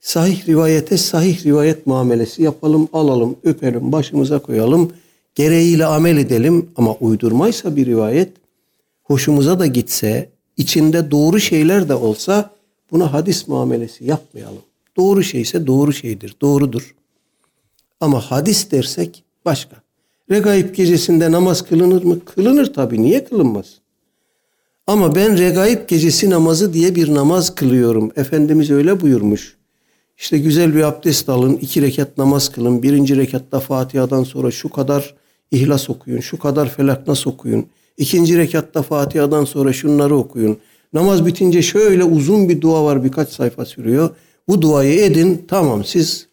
Sahih rivayete sahih rivayet muamelesi yapalım, alalım, öpelim, başımıza koyalım. Gereğiyle amel edelim ama uydurmaysa bir rivayet hoşumuza da gitse, içinde doğru şeyler de olsa buna hadis muamelesi yapmayalım. Doğru şeyse doğru şeydir, doğrudur. Ama hadis dersek başka. Regaib gecesinde namaz kılınır mı? Kılınır tabii. Niye kılınmaz? Ama ben regaib gecesi namazı diye bir namaz kılıyorum. Efendimiz öyle buyurmuş. İşte güzel bir abdest alın, iki rekat namaz kılın. Birinci rekatta Fatiha'dan sonra şu kadar ihlas okuyun, şu kadar felaknas okuyun. İkinci rekatta Fatiha'dan sonra şunları okuyun. Namaz bitince şöyle uzun bir dua var birkaç sayfa sürüyor. Bu duayı edin tamam siz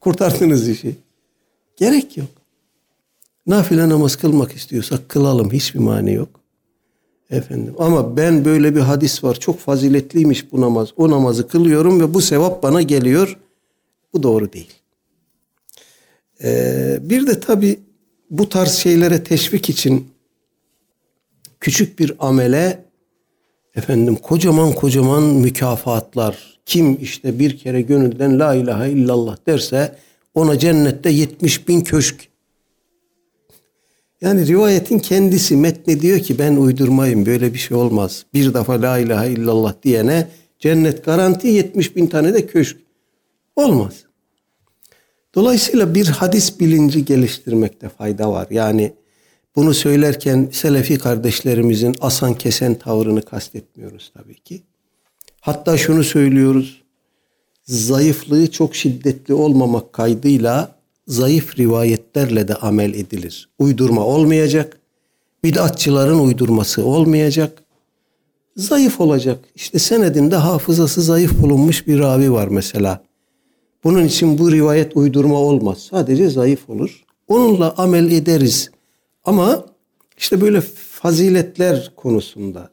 kurtardınız işi. Gerek yok. Nafile namaz kılmak istiyorsak kılalım hiçbir mani yok. Efendim ama ben böyle bir hadis var çok faziletliymiş bu namaz. O namazı kılıyorum ve bu sevap bana geliyor. Bu doğru değil. Ee, bir de tabi bu tarz şeylere teşvik için küçük bir amele efendim kocaman kocaman mükafatlar. Kim işte bir kere gönülden la ilahe illallah derse ona cennette 70 bin köşk. Yani rivayetin kendisi metni diyor ki ben uydurmayım böyle bir şey olmaz. Bir defa la ilahe illallah diyene cennet garanti 70 bin tane de köşk. Olmaz. Dolayısıyla bir hadis bilinci geliştirmekte fayda var. Yani bunu söylerken Selefi kardeşlerimizin asan kesen tavrını kastetmiyoruz tabii ki. Hatta şunu söylüyoruz. Zayıflığı çok şiddetli olmamak kaydıyla zayıf rivayetlerle de amel edilir. Uydurma olmayacak. Bid'atçıların uydurması olmayacak. Zayıf olacak. İşte senedinde hafızası zayıf bulunmuş bir ravi var mesela. Bunun için bu rivayet uydurma olmaz. Sadece zayıf olur. Onunla amel ederiz. Ama işte böyle faziletler konusunda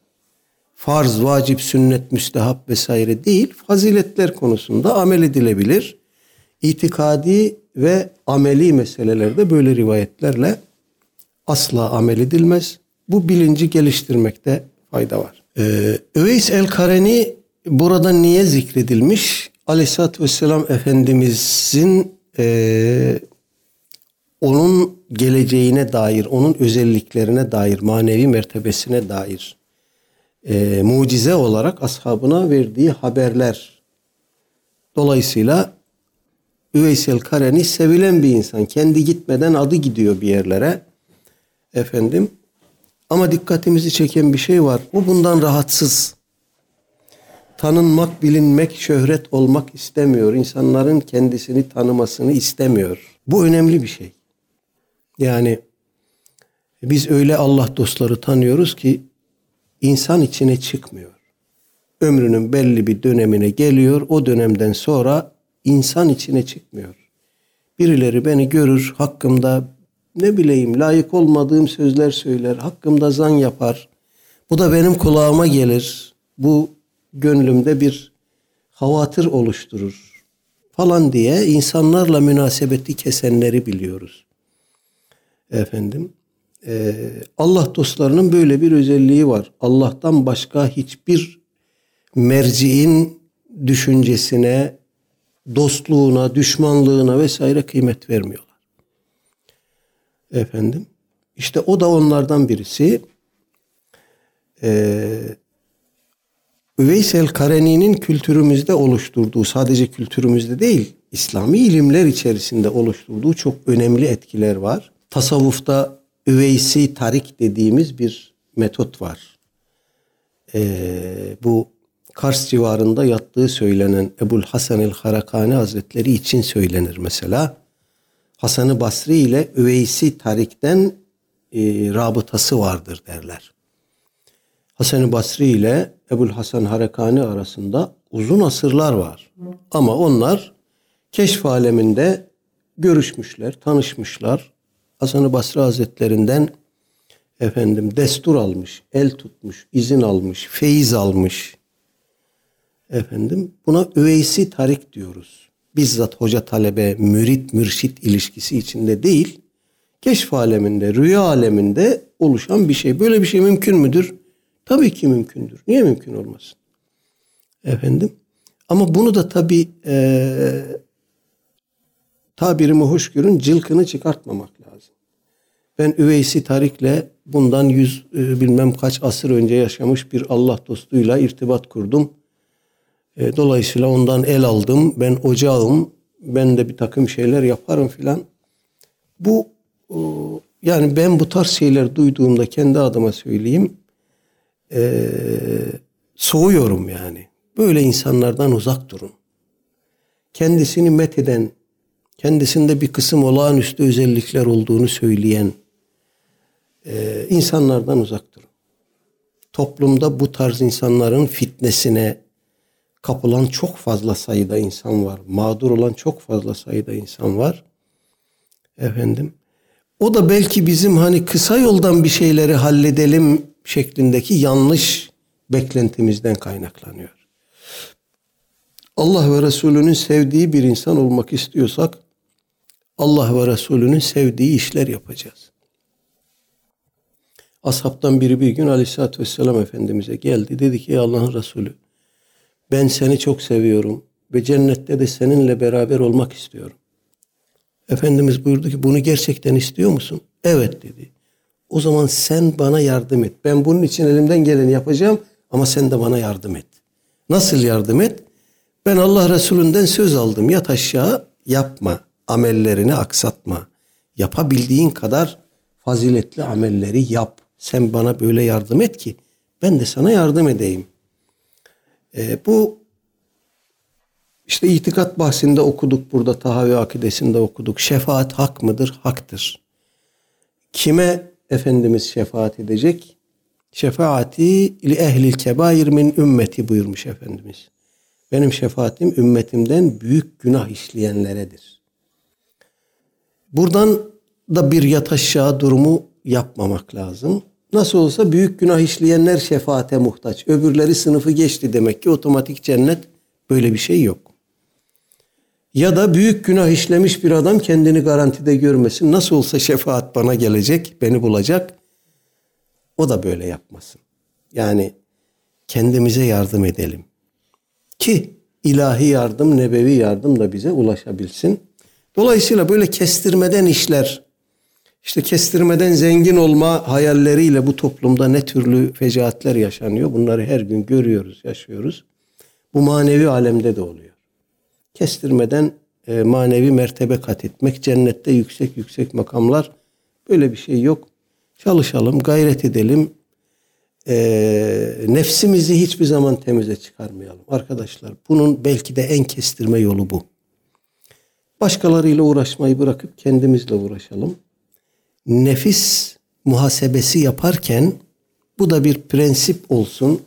farz, vacip, sünnet, müstehap vesaire değil, faziletler konusunda amel edilebilir. İtikadi ve ameli meselelerde böyle rivayetlerle asla amel edilmez. Bu bilinci geliştirmekte fayda var. Ee, Öveys el-Kareni burada niye zikredilmiş? Aleyhisselatü Vesselam Efendimizin e, onun geleceğine dair, onun özelliklerine dair, manevi mertebesine dair e, mucize olarak ashabına verdiği haberler Dolayısıyla Üveysel Kareni sevilen bir insan. Kendi gitmeden adı gidiyor bir yerlere. Efendim. Ama dikkatimizi çeken bir şey var. O bundan rahatsız. Tanınmak, bilinmek, şöhret olmak istemiyor. İnsanların kendisini tanımasını istemiyor. Bu önemli bir şey. Yani biz öyle Allah dostları tanıyoruz ki insan içine çıkmıyor. Ömrünün belli bir dönemine geliyor. O dönemden sonra insan içine çıkmıyor. Birileri beni görür, hakkımda ne bileyim layık olmadığım sözler söyler, hakkımda zan yapar. Bu da benim kulağıma gelir. Bu gönlümde bir havatır oluşturur falan diye insanlarla münasebeti kesenleri biliyoruz. Efendim, e, Allah dostlarının böyle bir özelliği var. Allah'tan başka hiçbir merciin düşüncesine, dostluğuna, düşmanlığına vesaire kıymet vermiyorlar. Efendim, işte o da onlardan birisi. Ee, Üveysel Kareni'nin kültürümüzde oluşturduğu, sadece kültürümüzde değil, İslami ilimler içerisinde oluşturduğu çok önemli etkiler var. Tasavvufta Üveysi Tarik dediğimiz bir metot var. Ee, bu Kars civarında yattığı söylenen Ebul Hasan el Harakani Hazretleri için söylenir mesela. Hasan-ı Basri ile Üveysi Tarik'ten e, rabıtası vardır derler. Hasan-ı Basri ile Ebul Hasan Harakani arasında uzun asırlar var. Ama onlar keşf aleminde görüşmüşler, tanışmışlar. Hasan-ı Basri Hazretlerinden efendim destur almış, el tutmuş, izin almış, feyiz almış. Efendim buna üveysi tarik diyoruz. Bizzat hoca talebe, mürit mürşit ilişkisi içinde değil, keşf aleminde, rüya aleminde oluşan bir şey. Böyle bir şey mümkün müdür? Tabii ki mümkündür. Niye mümkün olmasın? Efendim. Ama bunu da tabii e, tabirimi hoş görün cılkını çıkartmamak lazım. Ben Üveysi Tarik'le bundan yüz e, bilmem kaç asır önce yaşamış bir Allah dostuyla irtibat kurdum. E, dolayısıyla ondan el aldım. Ben ocağım. Ben de bir takım şeyler yaparım filan. Bu e, yani ben bu tarz şeyler duyduğumda kendi adıma söyleyeyim. E, soğuyorum yani. Böyle insanlardan uzak durun. Kendisini metheden, kendisinde bir kısım olağanüstü özellikler olduğunu söyleyen e, insanlardan uzak durun. Toplumda bu tarz insanların fitnesine, kapılan çok fazla sayıda insan var. Mağdur olan çok fazla sayıda insan var. Efendim. O da belki bizim hani kısa yoldan bir şeyleri halledelim şeklindeki yanlış beklentimizden kaynaklanıyor. Allah ve Resulünün sevdiği bir insan olmak istiyorsak Allah ve Resulünün sevdiği işler yapacağız. Ashabtan biri bir gün Aleyhisselatü Vesselam Efendimiz'e geldi. Dedi ki Allah'ın Resulü ben seni çok seviyorum ve cennette de seninle beraber olmak istiyorum. Efendimiz buyurdu ki bunu gerçekten istiyor musun? Evet dedi. O zaman sen bana yardım et. Ben bunun için elimden geleni yapacağım ama sen de bana yardım et. Nasıl yardım et? Ben Allah Resulünden söz aldım. Yat aşağı yapma. Amellerini aksatma. Yapabildiğin kadar faziletli amelleri yap. Sen bana böyle yardım et ki ben de sana yardım edeyim. E, bu işte itikat bahsinde okuduk burada tahavi akidesinde okuduk. Şefaat hak mıdır? Haktır. Kime Efendimiz şefaat edecek? Şefaati li ehlil kebair min ümmeti buyurmuş Efendimiz. Benim şefaatim ümmetimden büyük günah işleyenleredir. Buradan da bir yataşağı durumu yapmamak lazım. Nasıl olsa büyük günah işleyenler şefaate muhtaç. Öbürleri sınıfı geçti demek ki otomatik cennet böyle bir şey yok. Ya da büyük günah işlemiş bir adam kendini garantide görmesin. Nasıl olsa şefaat bana gelecek, beni bulacak. O da böyle yapmasın. Yani kendimize yardım edelim. Ki ilahi yardım, nebevi yardım da bize ulaşabilsin. Dolayısıyla böyle kestirmeden işler işte kestirmeden zengin olma hayalleriyle bu toplumda ne türlü fecaatler yaşanıyor. Bunları her gün görüyoruz, yaşıyoruz. Bu manevi alemde de oluyor. Kestirmeden e, manevi mertebe kat etmek, cennette yüksek yüksek makamlar böyle bir şey yok. Çalışalım, gayret edelim. E, nefsimizi hiçbir zaman temize çıkarmayalım. Arkadaşlar bunun belki de en kestirme yolu bu. Başkalarıyla uğraşmayı bırakıp kendimizle uğraşalım. Nefis muhasebesi yaparken bu da bir prensip olsun.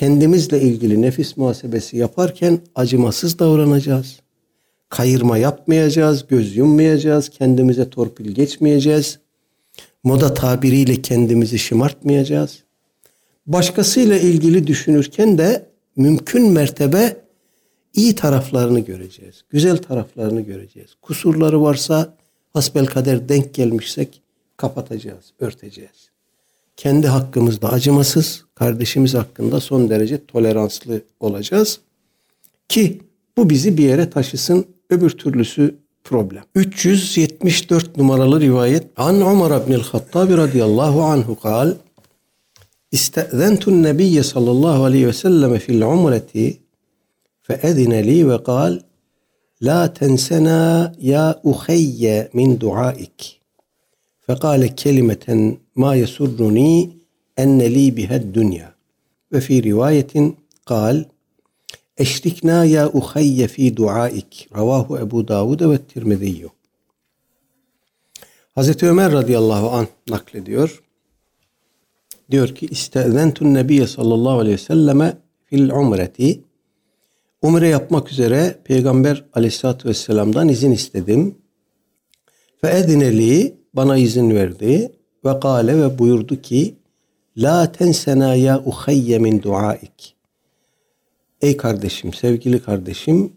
Kendimizle ilgili nefis muhasebesi yaparken acımasız davranacağız. Kayırma yapmayacağız, göz yummayacağız, kendimize torpil geçmeyeceğiz. Moda tabiriyle kendimizi şımartmayacağız. Başkasıyla ilgili düşünürken de mümkün mertebe iyi taraflarını göreceğiz. Güzel taraflarını göreceğiz. Kusurları varsa hasbel kader denk gelmişsek kapatacağız, örteceğiz kendi hakkımızda acımasız, kardeşimiz hakkında son derece toleranslı olacağız. Ki bu bizi bir yere taşısın, öbür türlüsü problem. 374 numaralı rivayet An Umar ibn el-Hattab radıyallahu anhu kal İstezentu'n Nebiyye sallallahu aleyhi ve sellem fil umreti feezine li ve kal La tensena ya uheyye min duaik.'' Fekale kelimeten ma yesurruni enne li bihed dünya. Ve fi rivayetin kal Eşrikna ya uhayye fi duaik. Ravahu Ebu Davud ve Tirmidiyyu. Hazreti Ömer radıyallahu an naklediyor. Diyor ki İstezentun Nebiye sallallahu aleyhi ve selleme fil umreti. Umre yapmak üzere Peygamber aleyhissalatü vesselam'dan izin istedim. Fe edineli bana izin verdi. Ve kâle ve buyurdu ki La tensena ya uhayye min duaik. Ey kardeşim, sevgili kardeşim,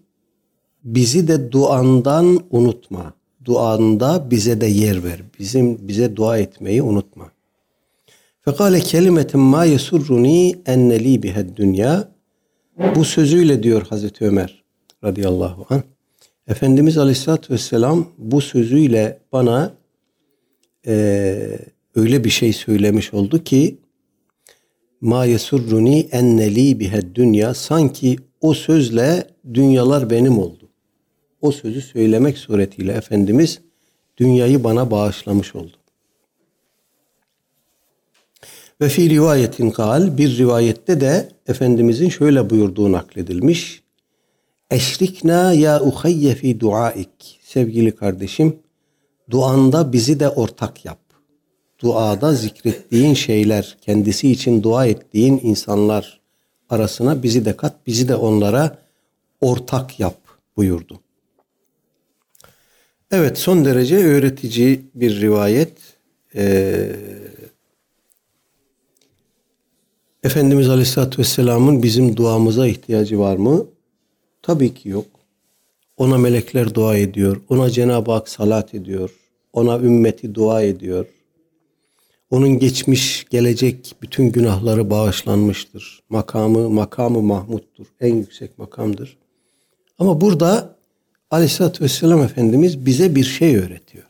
bizi de duandan unutma. Duanda bize de yer ver. Bizim bize dua etmeyi unutma. Fekale kelimetin ma yesurruni enne li bihed dünya. Bu sözüyle diyor Hazreti Ömer radıyallahu anh. Efendimiz Aleyhisselatü Vesselam bu sözüyle bana e, öyle bir şey söylemiş oldu ki ma yesurruni enneli bihed dünya sanki o sözle dünyalar benim oldu. O sözü söylemek suretiyle Efendimiz dünyayı bana bağışlamış oldu. Ve fi rivayetin kal bir rivayette de Efendimizin şöyle buyurduğu nakledilmiş. Eşrikna ya uhayye fi duaik. Sevgili kardeşim duanda bizi de ortak yap duada zikrettiğin şeyler, kendisi için dua ettiğin insanlar arasına bizi de kat, bizi de onlara ortak yap buyurdu. Evet son derece öğretici bir rivayet. Ee, Efendimiz Aleyhisselatü Vesselam'ın bizim duamıza ihtiyacı var mı? Tabii ki yok. Ona melekler dua ediyor. Ona Cenab-ı Hak salat ediyor. Ona ümmeti dua ediyor. Onun geçmiş, gelecek bütün günahları bağışlanmıştır. Makamı, makamı Mahmud'dur. En yüksek makamdır. Ama burada Aleyhisselatü Vesselam Efendimiz bize bir şey öğretiyor.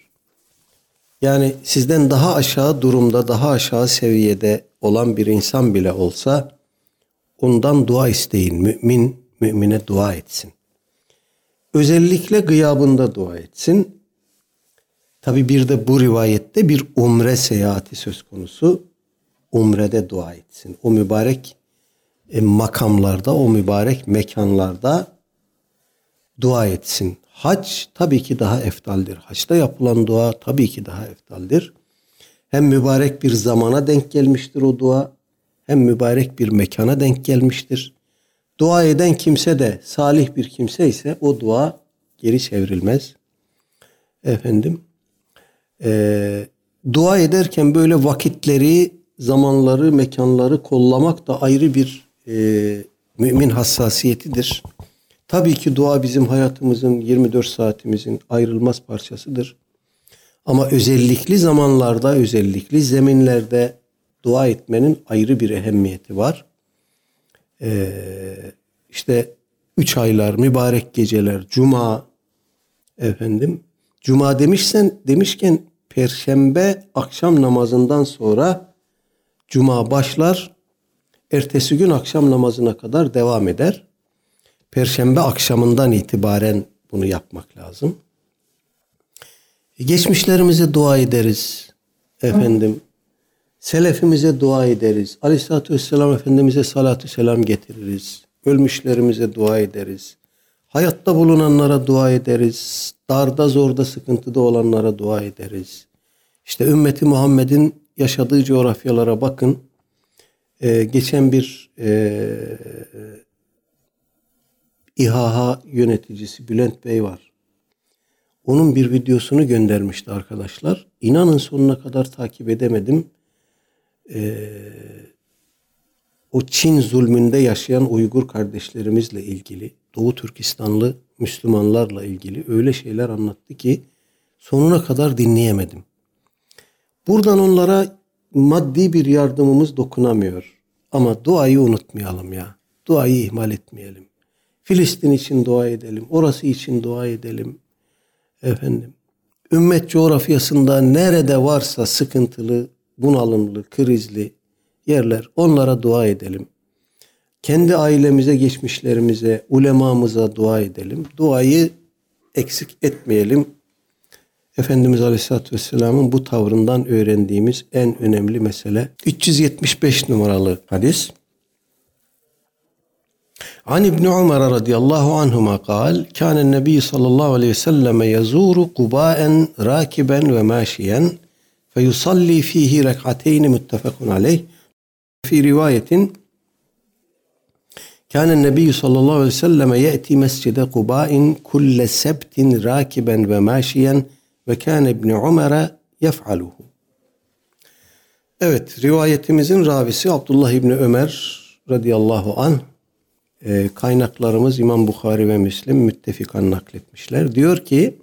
Yani sizden daha aşağı durumda, daha aşağı seviyede olan bir insan bile olsa ondan dua isteyin. Mümin, mümine dua etsin. Özellikle gıyabında dua etsin. Tabi bir de bu rivayette bir umre seyahati söz konusu. Umrede dua etsin. O mübarek e, makamlarda, o mübarek mekanlarda dua etsin. Hac tabii ki daha eftaldir. Haçta yapılan dua tabii ki daha eftaldir. Hem mübarek bir zamana denk gelmiştir o dua, hem mübarek bir mekana denk gelmiştir. Dua eden kimse de salih bir kimse ise o dua geri çevrilmez. Efendim e, dua ederken böyle vakitleri, zamanları, mekanları kollamak da ayrı bir e, mümin hassasiyetidir. Tabii ki dua bizim hayatımızın 24 saatimizin ayrılmaz parçasıdır. Ama özellikli zamanlarda, özellikli zeminlerde dua etmenin ayrı bir ehemmiyeti var. Ee, işte üç aylar, mübarek geceler, cuma, efendim. Cuma demişsen, demişken Perşembe akşam namazından sonra Cuma başlar. Ertesi gün akşam namazına kadar devam eder. Perşembe akşamından itibaren bunu yapmak lazım. Geçmişlerimize dua ederiz. Efendim selefimize dua ederiz. Aleyhissalatü vesselam Efendimiz'e salatü selam getiririz. Ölmüşlerimize dua ederiz. Hayatta bulunanlara dua ederiz. Darda zorda sıkıntıda olanlara dua ederiz. İşte ümmeti Muhammed'in yaşadığı coğrafyalara bakın. Ee, geçen bir e, İHA yöneticisi Bülent Bey var. Onun bir videosunu göndermişti arkadaşlar. İnanın sonuna kadar takip edemedim. Ee, o Çin zulmünde yaşayan Uygur kardeşlerimizle ilgili, Doğu Türkistanlı Müslümanlarla ilgili öyle şeyler anlattı ki sonuna kadar dinleyemedim. Buradan onlara maddi bir yardımımız dokunamıyor. Ama duayı unutmayalım ya. Duayı ihmal etmeyelim. Filistin için dua edelim. Orası için dua edelim. Efendim. Ümmet coğrafyasında nerede varsa sıkıntılı, bunalımlı, krizli yerler onlara dua edelim. Kendi ailemize, geçmişlerimize, ulemamıza dua edelim. Duayı eksik etmeyelim. Efendimiz Aleyhisselatü Vesselam'ın bu tavrından öğrendiğimiz en önemli mesele. 375 numaralı hadis. عن ابن عمر رضي الله عنهما قال كان النبي صلى الله عليه وسلم يزور قباء راكبا وماشيا feyusalli fihi rek'ateyni muttefakun aleyh. Fi rivayetin Kâne nebiyyü sallallahu aleyhi ve selleme ye'ti mescide Kubâ'in kulle sebtin rakiben ve maşiyen ve kâne İbni Umer'e yef'aluhu. Evet, rivayetimizin ravisi Abdullah İbni Ömer radıyallahu an e, kaynaklarımız İmam Bukhari ve Müslim müttefikan nakletmişler. Diyor ki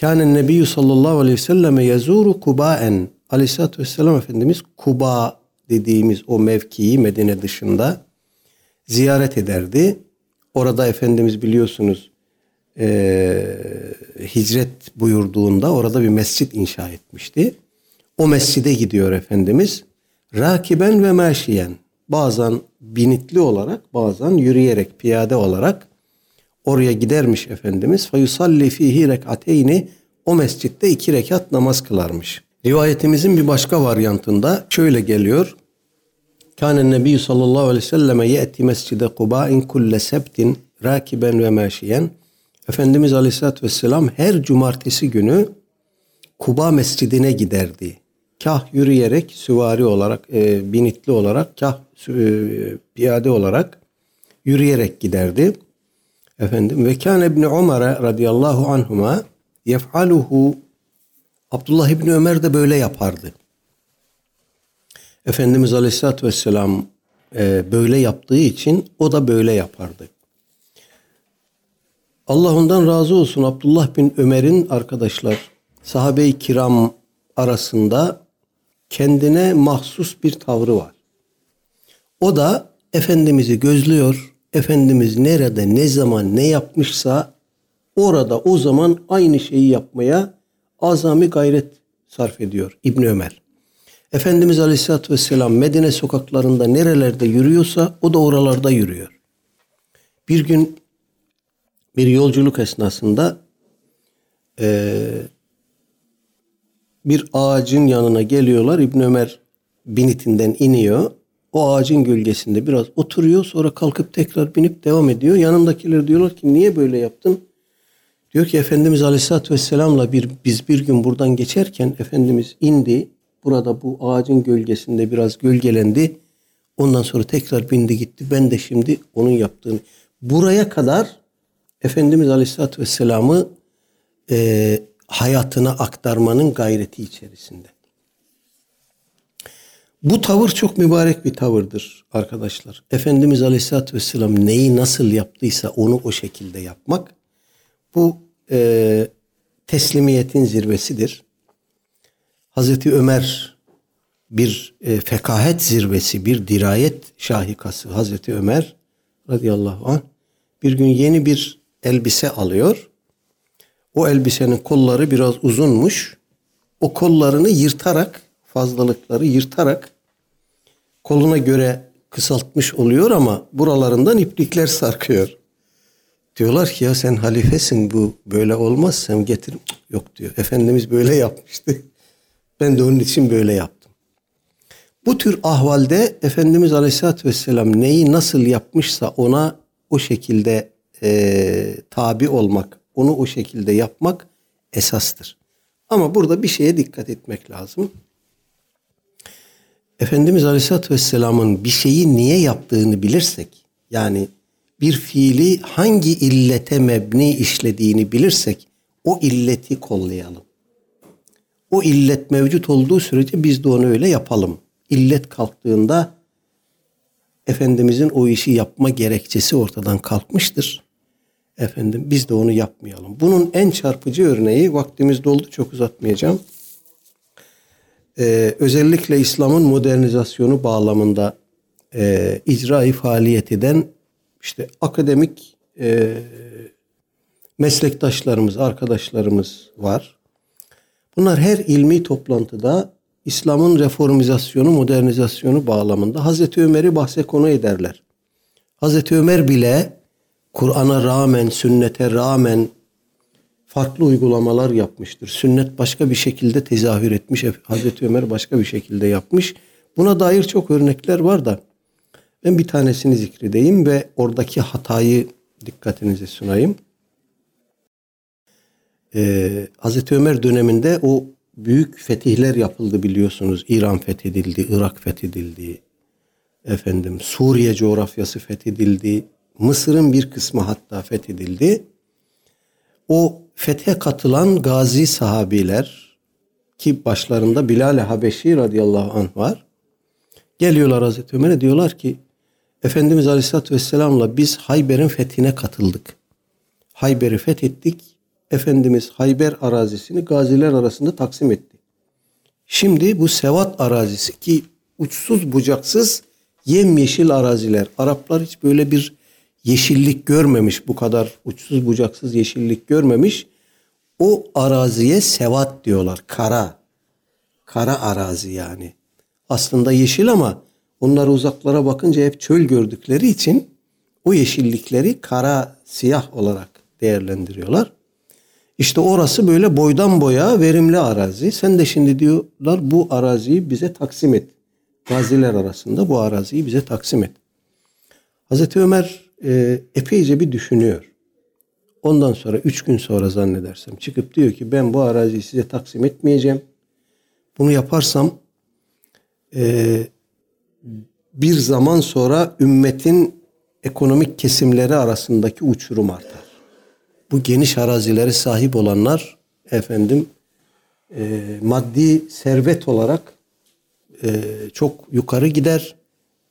Kâne nebiyyü sallallahu aleyhi ve selleme yazuru Kuba'en Aleyhisselatü Vesselam Efendimiz Kuba dediğimiz o mevkiyi Medine dışında ziyaret ederdi. Orada Efendimiz biliyorsunuz e, hicret buyurduğunda orada bir mescit inşa etmişti. O mescide gidiyor Efendimiz. Rakiben ve meşiyen. Bazen binitli olarak bazen yürüyerek piyade olarak oraya gidermiş Efendimiz. Fayusalli fihi rekateyni o mescitte iki rekat namaz kılarmış. Rivayetimizin bir başka varyantında şöyle geliyor. Kâne nebiyyü sallallahu aleyhi ve selleme ye'ti mescide Kuba'in kulle sebtin rakiben ve meşiyen. Efendimiz Aleyhisselatü Vesselam her cumartesi günü Kuba Mescidine giderdi. Kah yürüyerek, süvari olarak, e, binitli olarak, kah e, piyade olarak yürüyerek giderdi. Efendim ve kan İbni Ömer radıyallahu anhuma yef'aluhu Abdullah İbni Ömer de böyle yapardı. Efendimiz Aleyhisselatü Vesselam e, böyle yaptığı için o da böyle yapardı. Allah ondan razı olsun Abdullah bin Ömer'in arkadaşlar sahabe-i kiram arasında kendine mahsus bir tavrı var. O da Efendimiz'i gözlüyor. Efendimiz nerede, ne zaman, ne yapmışsa orada o zaman aynı şeyi yapmaya azami gayret sarf ediyor İbn Ömer. Efendimiz Aleyhisselatü Vesselam Medine sokaklarında nerelerde yürüyorsa o da oralarda yürüyor. Bir gün bir yolculuk esnasında e, bir ağacın yanına geliyorlar. İbn Ömer binitinden iniyor. O ağacın gölgesinde biraz oturuyor. Sonra kalkıp tekrar binip devam ediyor. Yanındakiler diyorlar ki niye böyle yaptın? Diyor ki Efendimiz Aleyhisselatü Vesselam'la bir, biz bir gün buradan geçerken Efendimiz indi. Burada bu ağacın gölgesinde biraz gölgelendi. Ondan sonra tekrar bindi gitti. Ben de şimdi onun yaptığını. Buraya kadar Efendimiz Aleyhisselatü Vesselam'ı e, hayatına aktarmanın gayreti içerisinde. Bu tavır çok mübarek bir tavırdır arkadaşlar. Efendimiz Aleyhisselatü Vesselam neyi nasıl yaptıysa onu o şekilde yapmak bu e, teslimiyetin zirvesidir. Hazreti Ömer bir e, fekahet zirvesi, bir dirayet şahikası Hazreti Ömer radıyallahu anh bir gün yeni bir elbise alıyor. O elbisenin kolları biraz uzunmuş. O kollarını yırtarak, fazlalıkları yırtarak koluna göre kısaltmış oluyor ama buralarından iplikler sarkıyor. Diyorlar ki ya sen halifesin bu böyle olmaz sen getir. Yok diyor. Efendimiz böyle yapmıştı. Ben de onun için böyle yaptım. Bu tür ahvalde Efendimiz Aleyhisselatü Vesselam neyi nasıl yapmışsa ona o şekilde e, tabi olmak, onu o şekilde yapmak esastır. Ama burada bir şeye dikkat etmek lazım. Efendimiz Aleyhisselatü Vesselam'ın bir şeyi niye yaptığını bilirsek, yani bir fiili hangi illete mebni işlediğini bilirsek, o illeti kollayalım. O illet mevcut olduğu sürece biz de onu öyle yapalım. İllet kalktığında Efendimizin o işi yapma gerekçesi ortadan kalkmıştır. Efendim biz de onu yapmayalım. Bunun en çarpıcı örneği vaktimiz doldu çok uzatmayacağım. Ee, özellikle İslam'ın modernizasyonu bağlamında e, icra faaliyet eden işte akademik e, meslektaşlarımız, arkadaşlarımız var. Bunlar her ilmi toplantıda İslam'ın reformizasyonu, modernizasyonu bağlamında Hazreti Ömer'i bahse konu ederler. Hazreti Ömer bile Kur'an'a rağmen, sünnete rağmen farklı uygulamalar yapmıştır. Sünnet başka bir şekilde tezahür etmiş. Hazreti Ömer başka bir şekilde yapmış. Buna dair çok örnekler var da ben bir tanesini zikredeyim ve oradaki hatayı dikkatinize sunayım. Ee, Hazreti Ömer döneminde o büyük fetihler yapıldı biliyorsunuz. İran fethedildi, Irak fethedildi. Efendim Suriye coğrafyası fethedildi. Mısır'ın bir kısmı hatta fethedildi. O fethe katılan gazi sahabiler ki başlarında Bilal-i Habeşi radıyallahu anh var. Geliyorlar Hazreti Ömer'e diyorlar ki Efendimiz Aleyhisselatü Vesselam'la biz Hayber'in fethine katıldık. Hayber'i fethettik. Efendimiz Hayber arazisini gaziler arasında taksim etti. Şimdi bu Sevat arazisi ki uçsuz bucaksız yemyeşil araziler. Araplar hiç böyle bir yeşillik görmemiş bu kadar uçsuz bucaksız yeşillik görmemiş. O araziye sevat diyorlar. Kara. Kara arazi yani. Aslında yeşil ama onlar uzaklara bakınca hep çöl gördükleri için o yeşillikleri kara siyah olarak değerlendiriyorlar. İşte orası böyle boydan boya verimli arazi. Sen de şimdi diyorlar bu araziyi bize taksim et. Gaziler arasında bu araziyi bize taksim et. Hazreti Ömer e, epeyce bir düşünüyor. Ondan sonra üç gün sonra zannedersem çıkıp diyor ki ben bu araziyi size taksim etmeyeceğim. Bunu yaparsam e, bir zaman sonra ümmetin ekonomik kesimleri arasındaki uçurum artar. Bu geniş arazilere sahip olanlar efendim e, maddi servet olarak e, çok yukarı gider.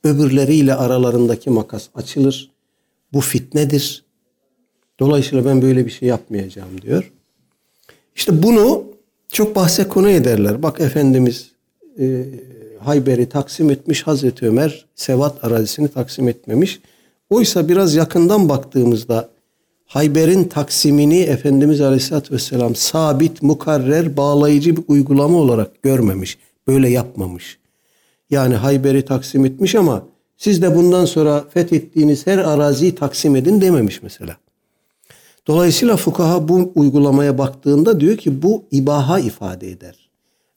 Öbürleriyle aralarındaki makas açılır. Bu fitnedir. Dolayısıyla ben böyle bir şey yapmayacağım diyor. İşte bunu çok bahse konu ederler. Bak Efendimiz e, Hayber'i taksim etmiş. Hazreti Ömer Sevat arazisini taksim etmemiş. Oysa biraz yakından baktığımızda Hayber'in taksimini Efendimiz Aleyhisselatü Vesselam sabit, mukarrer, bağlayıcı bir uygulama olarak görmemiş. Böyle yapmamış. Yani Hayber'i taksim etmiş ama siz de bundan sonra fethettiğiniz her araziyi taksim edin dememiş mesela. Dolayısıyla fukaha bu uygulamaya baktığında diyor ki bu ibaha ifade eder.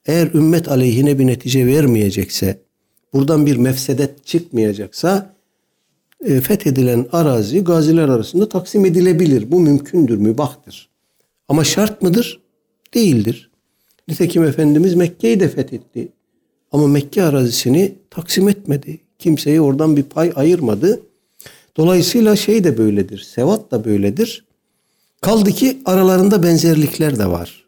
Eğer ümmet aleyhine bir netice vermeyecekse, buradan bir mefsedet çıkmayacaksa e, fethedilen arazi gaziler arasında taksim edilebilir. Bu mümkündür, mübahtır. Ama şart mıdır? Değildir. Nitekim Efendimiz Mekke'yi de fethetti. Ama Mekke arazisini taksim etmedi. Kimseye oradan bir pay ayırmadı. Dolayısıyla şey de böyledir. Sevat da böyledir. Kaldı ki aralarında benzerlikler de var.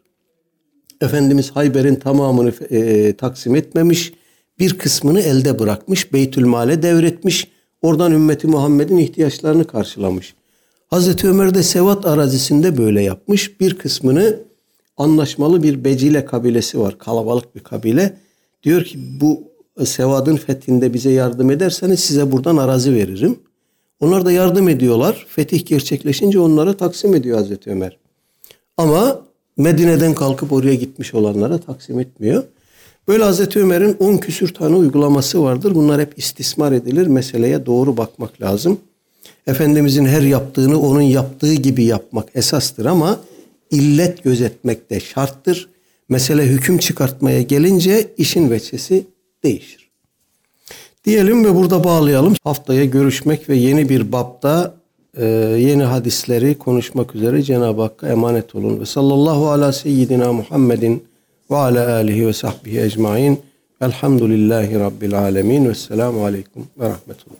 Efendimiz Hayber'in tamamını e, taksim etmemiş. Bir kısmını elde bırakmış. Beytülmale devretmiş. Oradan ümmeti Muhammed'in ihtiyaçlarını karşılamış. Hazreti Ömer de Sevat arazisinde böyle yapmış. Bir kısmını anlaşmalı bir Becile kabilesi var. Kalabalık bir kabile. Diyor ki bu Sevad'ın fethinde bize yardım ederseniz size buradan arazi veririm. Onlar da yardım ediyorlar. Fetih gerçekleşince onlara taksim ediyor Hazreti Ömer. Ama Medine'den kalkıp oraya gitmiş olanlara taksim etmiyor. Böyle Hazreti Ömer'in 10 küsür tane uygulaması vardır. Bunlar hep istismar edilir. Meseleye doğru bakmak lazım. Efendimizin her yaptığını onun yaptığı gibi yapmak esastır ama illet gözetmek de şarttır. Mesele hüküm çıkartmaya gelince işin veçesi değişir. Diyelim ve burada bağlayalım. Haftaya görüşmek ve yeni bir babda e, yeni hadisleri konuşmak üzere Cenab-ı Hakk'a emanet olun. Ve sallallahu ala seyyidina Muhammedin ve ala alihi ve sahbihi ecmain. Elhamdülillahi Rabbil alemin. Vesselamu aleyküm ve rahmetullah.